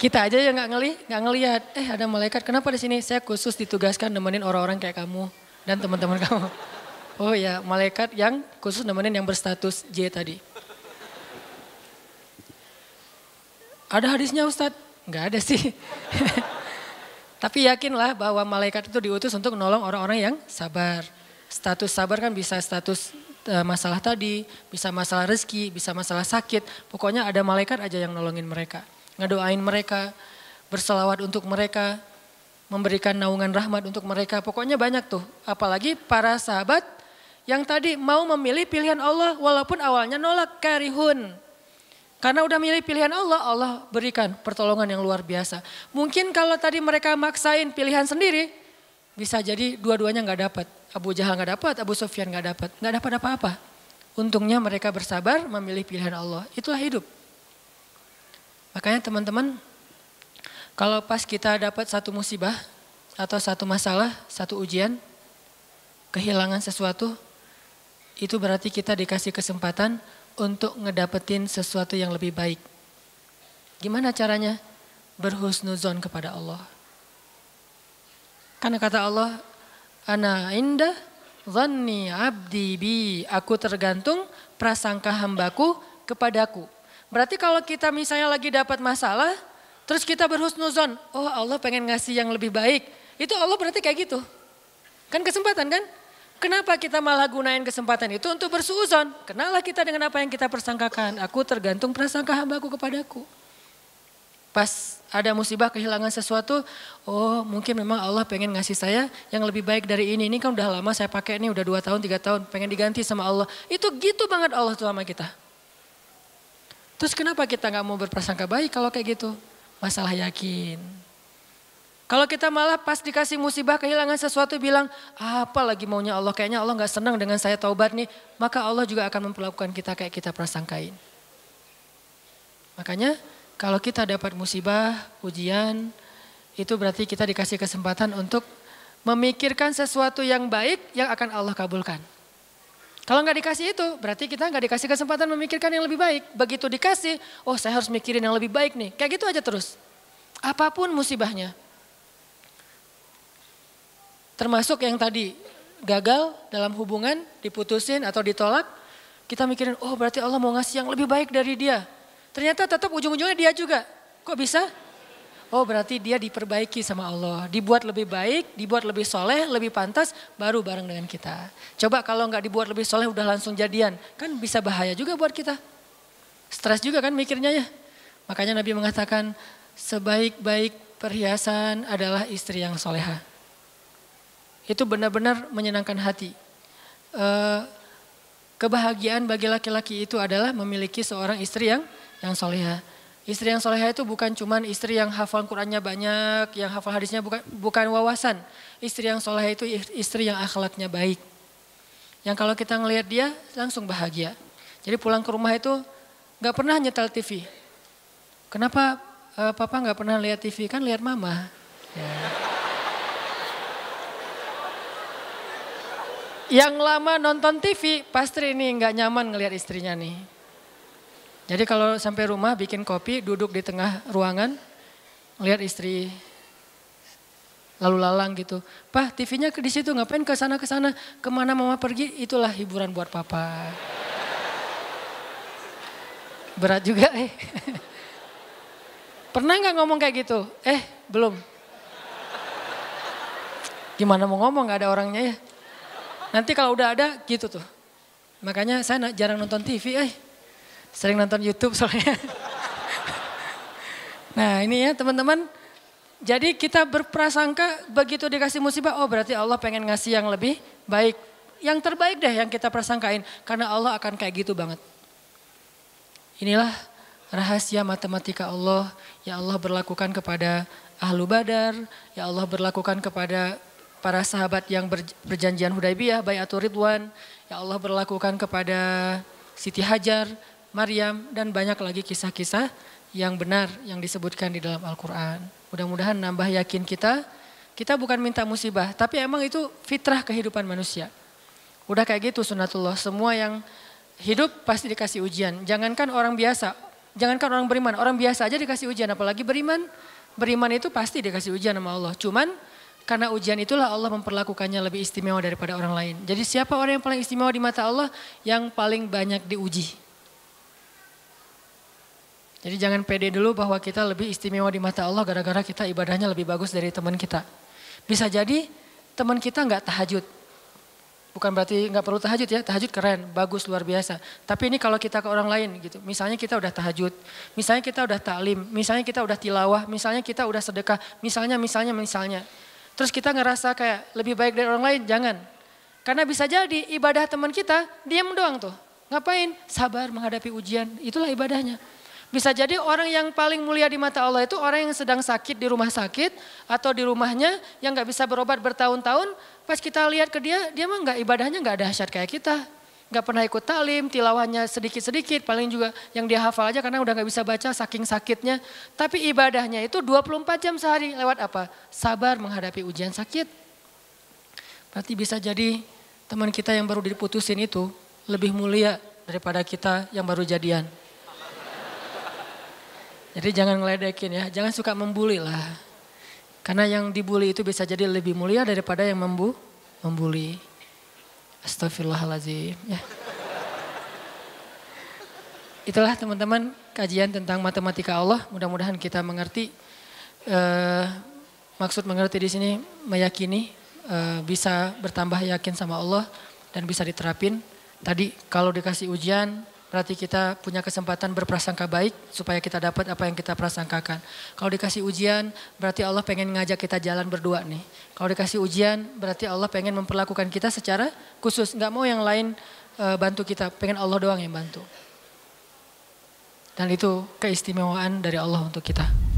Kita aja yang nggak ngeli, nggak ngelihat. Eh ada malaikat, kenapa di sini? Saya khusus ditugaskan nemenin orang-orang kayak kamu dan teman-teman kamu. Oh ya, malaikat yang khusus nemenin yang berstatus J tadi. Ada hadisnya Ustadz? Enggak ada sih. Tapi yakinlah bahwa malaikat itu diutus untuk menolong orang-orang yang sabar. Status sabar kan bisa status uh, masalah tadi, bisa masalah rezeki, bisa masalah sakit. Pokoknya ada malaikat aja yang nolongin mereka. Ngedoain mereka, berselawat untuk mereka, memberikan naungan rahmat untuk mereka. Pokoknya banyak tuh. Apalagi para sahabat yang tadi mau memilih pilihan Allah walaupun awalnya nolak karihun. Karena udah milih pilihan Allah, Allah berikan pertolongan yang luar biasa. Mungkin kalau tadi mereka maksain pilihan sendiri, bisa jadi dua-duanya nggak dapat. Abu Jahal nggak dapat, Abu Sufyan nggak dapat, nggak dapat apa-apa. Untungnya mereka bersabar memilih pilihan Allah. Itulah hidup. Makanya teman-teman, kalau pas kita dapat satu musibah atau satu masalah, satu ujian, kehilangan sesuatu, itu berarti kita dikasih kesempatan untuk ngedapetin sesuatu yang lebih baik. Gimana caranya? Berhusnuzon kepada Allah. Karena kata Allah, Ana indah zanni abdi bi. Aku tergantung prasangka hambaku kepadaku. Berarti kalau kita misalnya lagi dapat masalah, terus kita berhusnuzon, oh Allah pengen ngasih yang lebih baik. Itu Allah berarti kayak gitu. Kan kesempatan kan? Kenapa kita malah gunain kesempatan itu untuk bersuuzon? Kenalah kita dengan apa yang kita persangkakan. Aku tergantung prasangka hambaku kepadaku. Pas ada musibah kehilangan sesuatu, oh mungkin memang Allah pengen ngasih saya yang lebih baik dari ini. Ini kan udah lama saya pakai ini udah dua tahun, tiga tahun, pengen diganti sama Allah. Itu gitu banget Allah tuh sama kita. Terus kenapa kita nggak mau berprasangka baik kalau kayak gitu? Masalah yakin. Kalau kita malah pas dikasih musibah kehilangan sesuatu bilang, apa lagi maunya Allah, kayaknya Allah gak senang dengan saya taubat nih. Maka Allah juga akan memperlakukan kita kayak kita prasangkain. Makanya kalau kita dapat musibah, ujian, itu berarti kita dikasih kesempatan untuk memikirkan sesuatu yang baik yang akan Allah kabulkan. Kalau nggak dikasih itu, berarti kita nggak dikasih kesempatan memikirkan yang lebih baik. Begitu dikasih, oh saya harus mikirin yang lebih baik nih. Kayak gitu aja terus. Apa pun musibahnya. Termasuk yang tadi gagal dalam hubungan, diputusin atau ditolak, kita mikirin, oh berarti Allah mau ngasih yang lebih baik dari dia. Ternyata tetap ujung-ujungnya dia juga. Kok bisa? Oh berarti dia diperbaiki sama Allah. Dibuat lebih baik, dibuat lebih soleh, lebih pantas, baru bareng dengan kita. Coba kalau nggak dibuat lebih soleh udah langsung jadian. Kan bisa bahaya juga buat kita. Stres juga kan mikirnya ya. Makanya Nabi mengatakan sebaik-baik perhiasan adalah istri yang soleha itu benar-benar menyenangkan hati. Uh, kebahagiaan bagi laki-laki itu adalah memiliki seorang istri yang yang soleha. Istri yang soleha itu bukan cuman istri yang hafal Qurannya banyak, yang hafal hadisnya bukan bukan wawasan. Istri yang soleha itu istri yang akhlaknya baik. Yang kalau kita ngelihat dia langsung bahagia. Jadi pulang ke rumah itu nggak pernah nyetel TV. Kenapa uh, papa nggak pernah lihat TV? Kan lihat mama. Ya. Yang lama nonton TV, pasti ini nggak nyaman ngelihat istrinya nih. Jadi kalau sampai rumah bikin kopi, duduk di tengah ruangan, lihat istri lalu lalang gitu. Pak, TV-nya di situ ngapain ke sana ke sana? Ke mana mama pergi? Itulah hiburan buat papa. Berat juga eh. Pernah nggak ngomong kayak gitu? Eh, belum. Gimana mau ngomong nggak ada orangnya ya? Nanti kalau udah ada gitu tuh. Makanya saya jarang nonton TV, eh. Sering nonton YouTube soalnya. nah ini ya teman-teman. Jadi kita berprasangka begitu dikasih musibah, oh berarti Allah pengen ngasih yang lebih baik. Yang terbaik deh yang kita prasangkain. Karena Allah akan kayak gitu banget. Inilah rahasia matematika Allah yang Allah berlakukan kepada ahlu badar, yang Allah berlakukan kepada para sahabat yang berjanjian Hudaybiyah, Bayatul Ridwan, ya Allah berlakukan kepada Siti Hajar, Maryam, dan banyak lagi kisah-kisah yang benar yang disebutkan di dalam Al-Quran. Mudah-mudahan nambah yakin kita, kita bukan minta musibah, tapi emang itu fitrah kehidupan manusia. Udah kayak gitu sunatullah, semua yang hidup pasti dikasih ujian. Jangankan orang biasa, jangankan orang beriman, orang biasa aja dikasih ujian, apalagi beriman. Beriman itu pasti dikasih ujian sama Allah. Cuman karena ujian itulah Allah memperlakukannya lebih istimewa daripada orang lain. Jadi siapa orang yang paling istimewa di mata Allah? Yang paling banyak diuji. Jadi jangan pede dulu bahwa kita lebih istimewa di mata Allah gara-gara kita ibadahnya lebih bagus dari teman kita. Bisa jadi teman kita nggak tahajud. Bukan berarti nggak perlu tahajud ya, tahajud keren, bagus, luar biasa. Tapi ini kalau kita ke orang lain gitu, misalnya kita udah tahajud, misalnya kita udah taklim, misalnya kita udah tilawah, misalnya kita udah sedekah, misalnya, misalnya, misalnya. Terus kita ngerasa kayak lebih baik dari orang lain, jangan. Karena bisa jadi ibadah teman kita diam doang tuh. Ngapain? Sabar menghadapi ujian, itulah ibadahnya. Bisa jadi orang yang paling mulia di mata Allah itu orang yang sedang sakit di rumah sakit atau di rumahnya yang nggak bisa berobat bertahun-tahun. Pas kita lihat ke dia, dia mah nggak ibadahnya nggak dahsyat kayak kita nggak pernah ikut talim, tilawahnya sedikit-sedikit, paling juga yang dia hafal aja karena udah nggak bisa baca saking sakitnya. Tapi ibadahnya itu 24 jam sehari lewat apa? Sabar menghadapi ujian sakit. Berarti bisa jadi teman kita yang baru diputusin itu lebih mulia daripada kita yang baru jadian. Jadi jangan ngeledekin ya, jangan suka membuli lah. Karena yang dibully itu bisa jadi lebih mulia daripada yang membu membuli. Astagfirullahaladzim. Ya. Itulah teman-teman kajian tentang matematika Allah. Mudah-mudahan kita mengerti. Uh, maksud mengerti di sini meyakini uh, bisa bertambah yakin sama Allah dan bisa diterapin. Tadi kalau dikasih ujian berarti kita punya kesempatan berprasangka baik supaya kita dapat apa yang kita prasangkakan. Kalau dikasih ujian berarti Allah pengen ngajak kita jalan berdua nih. Kalau dikasih ujian berarti Allah pengen memperlakukan kita secara khusus. Nggak mau yang lain uh, bantu kita, pengen Allah doang yang bantu. Dan itu keistimewaan dari Allah untuk kita.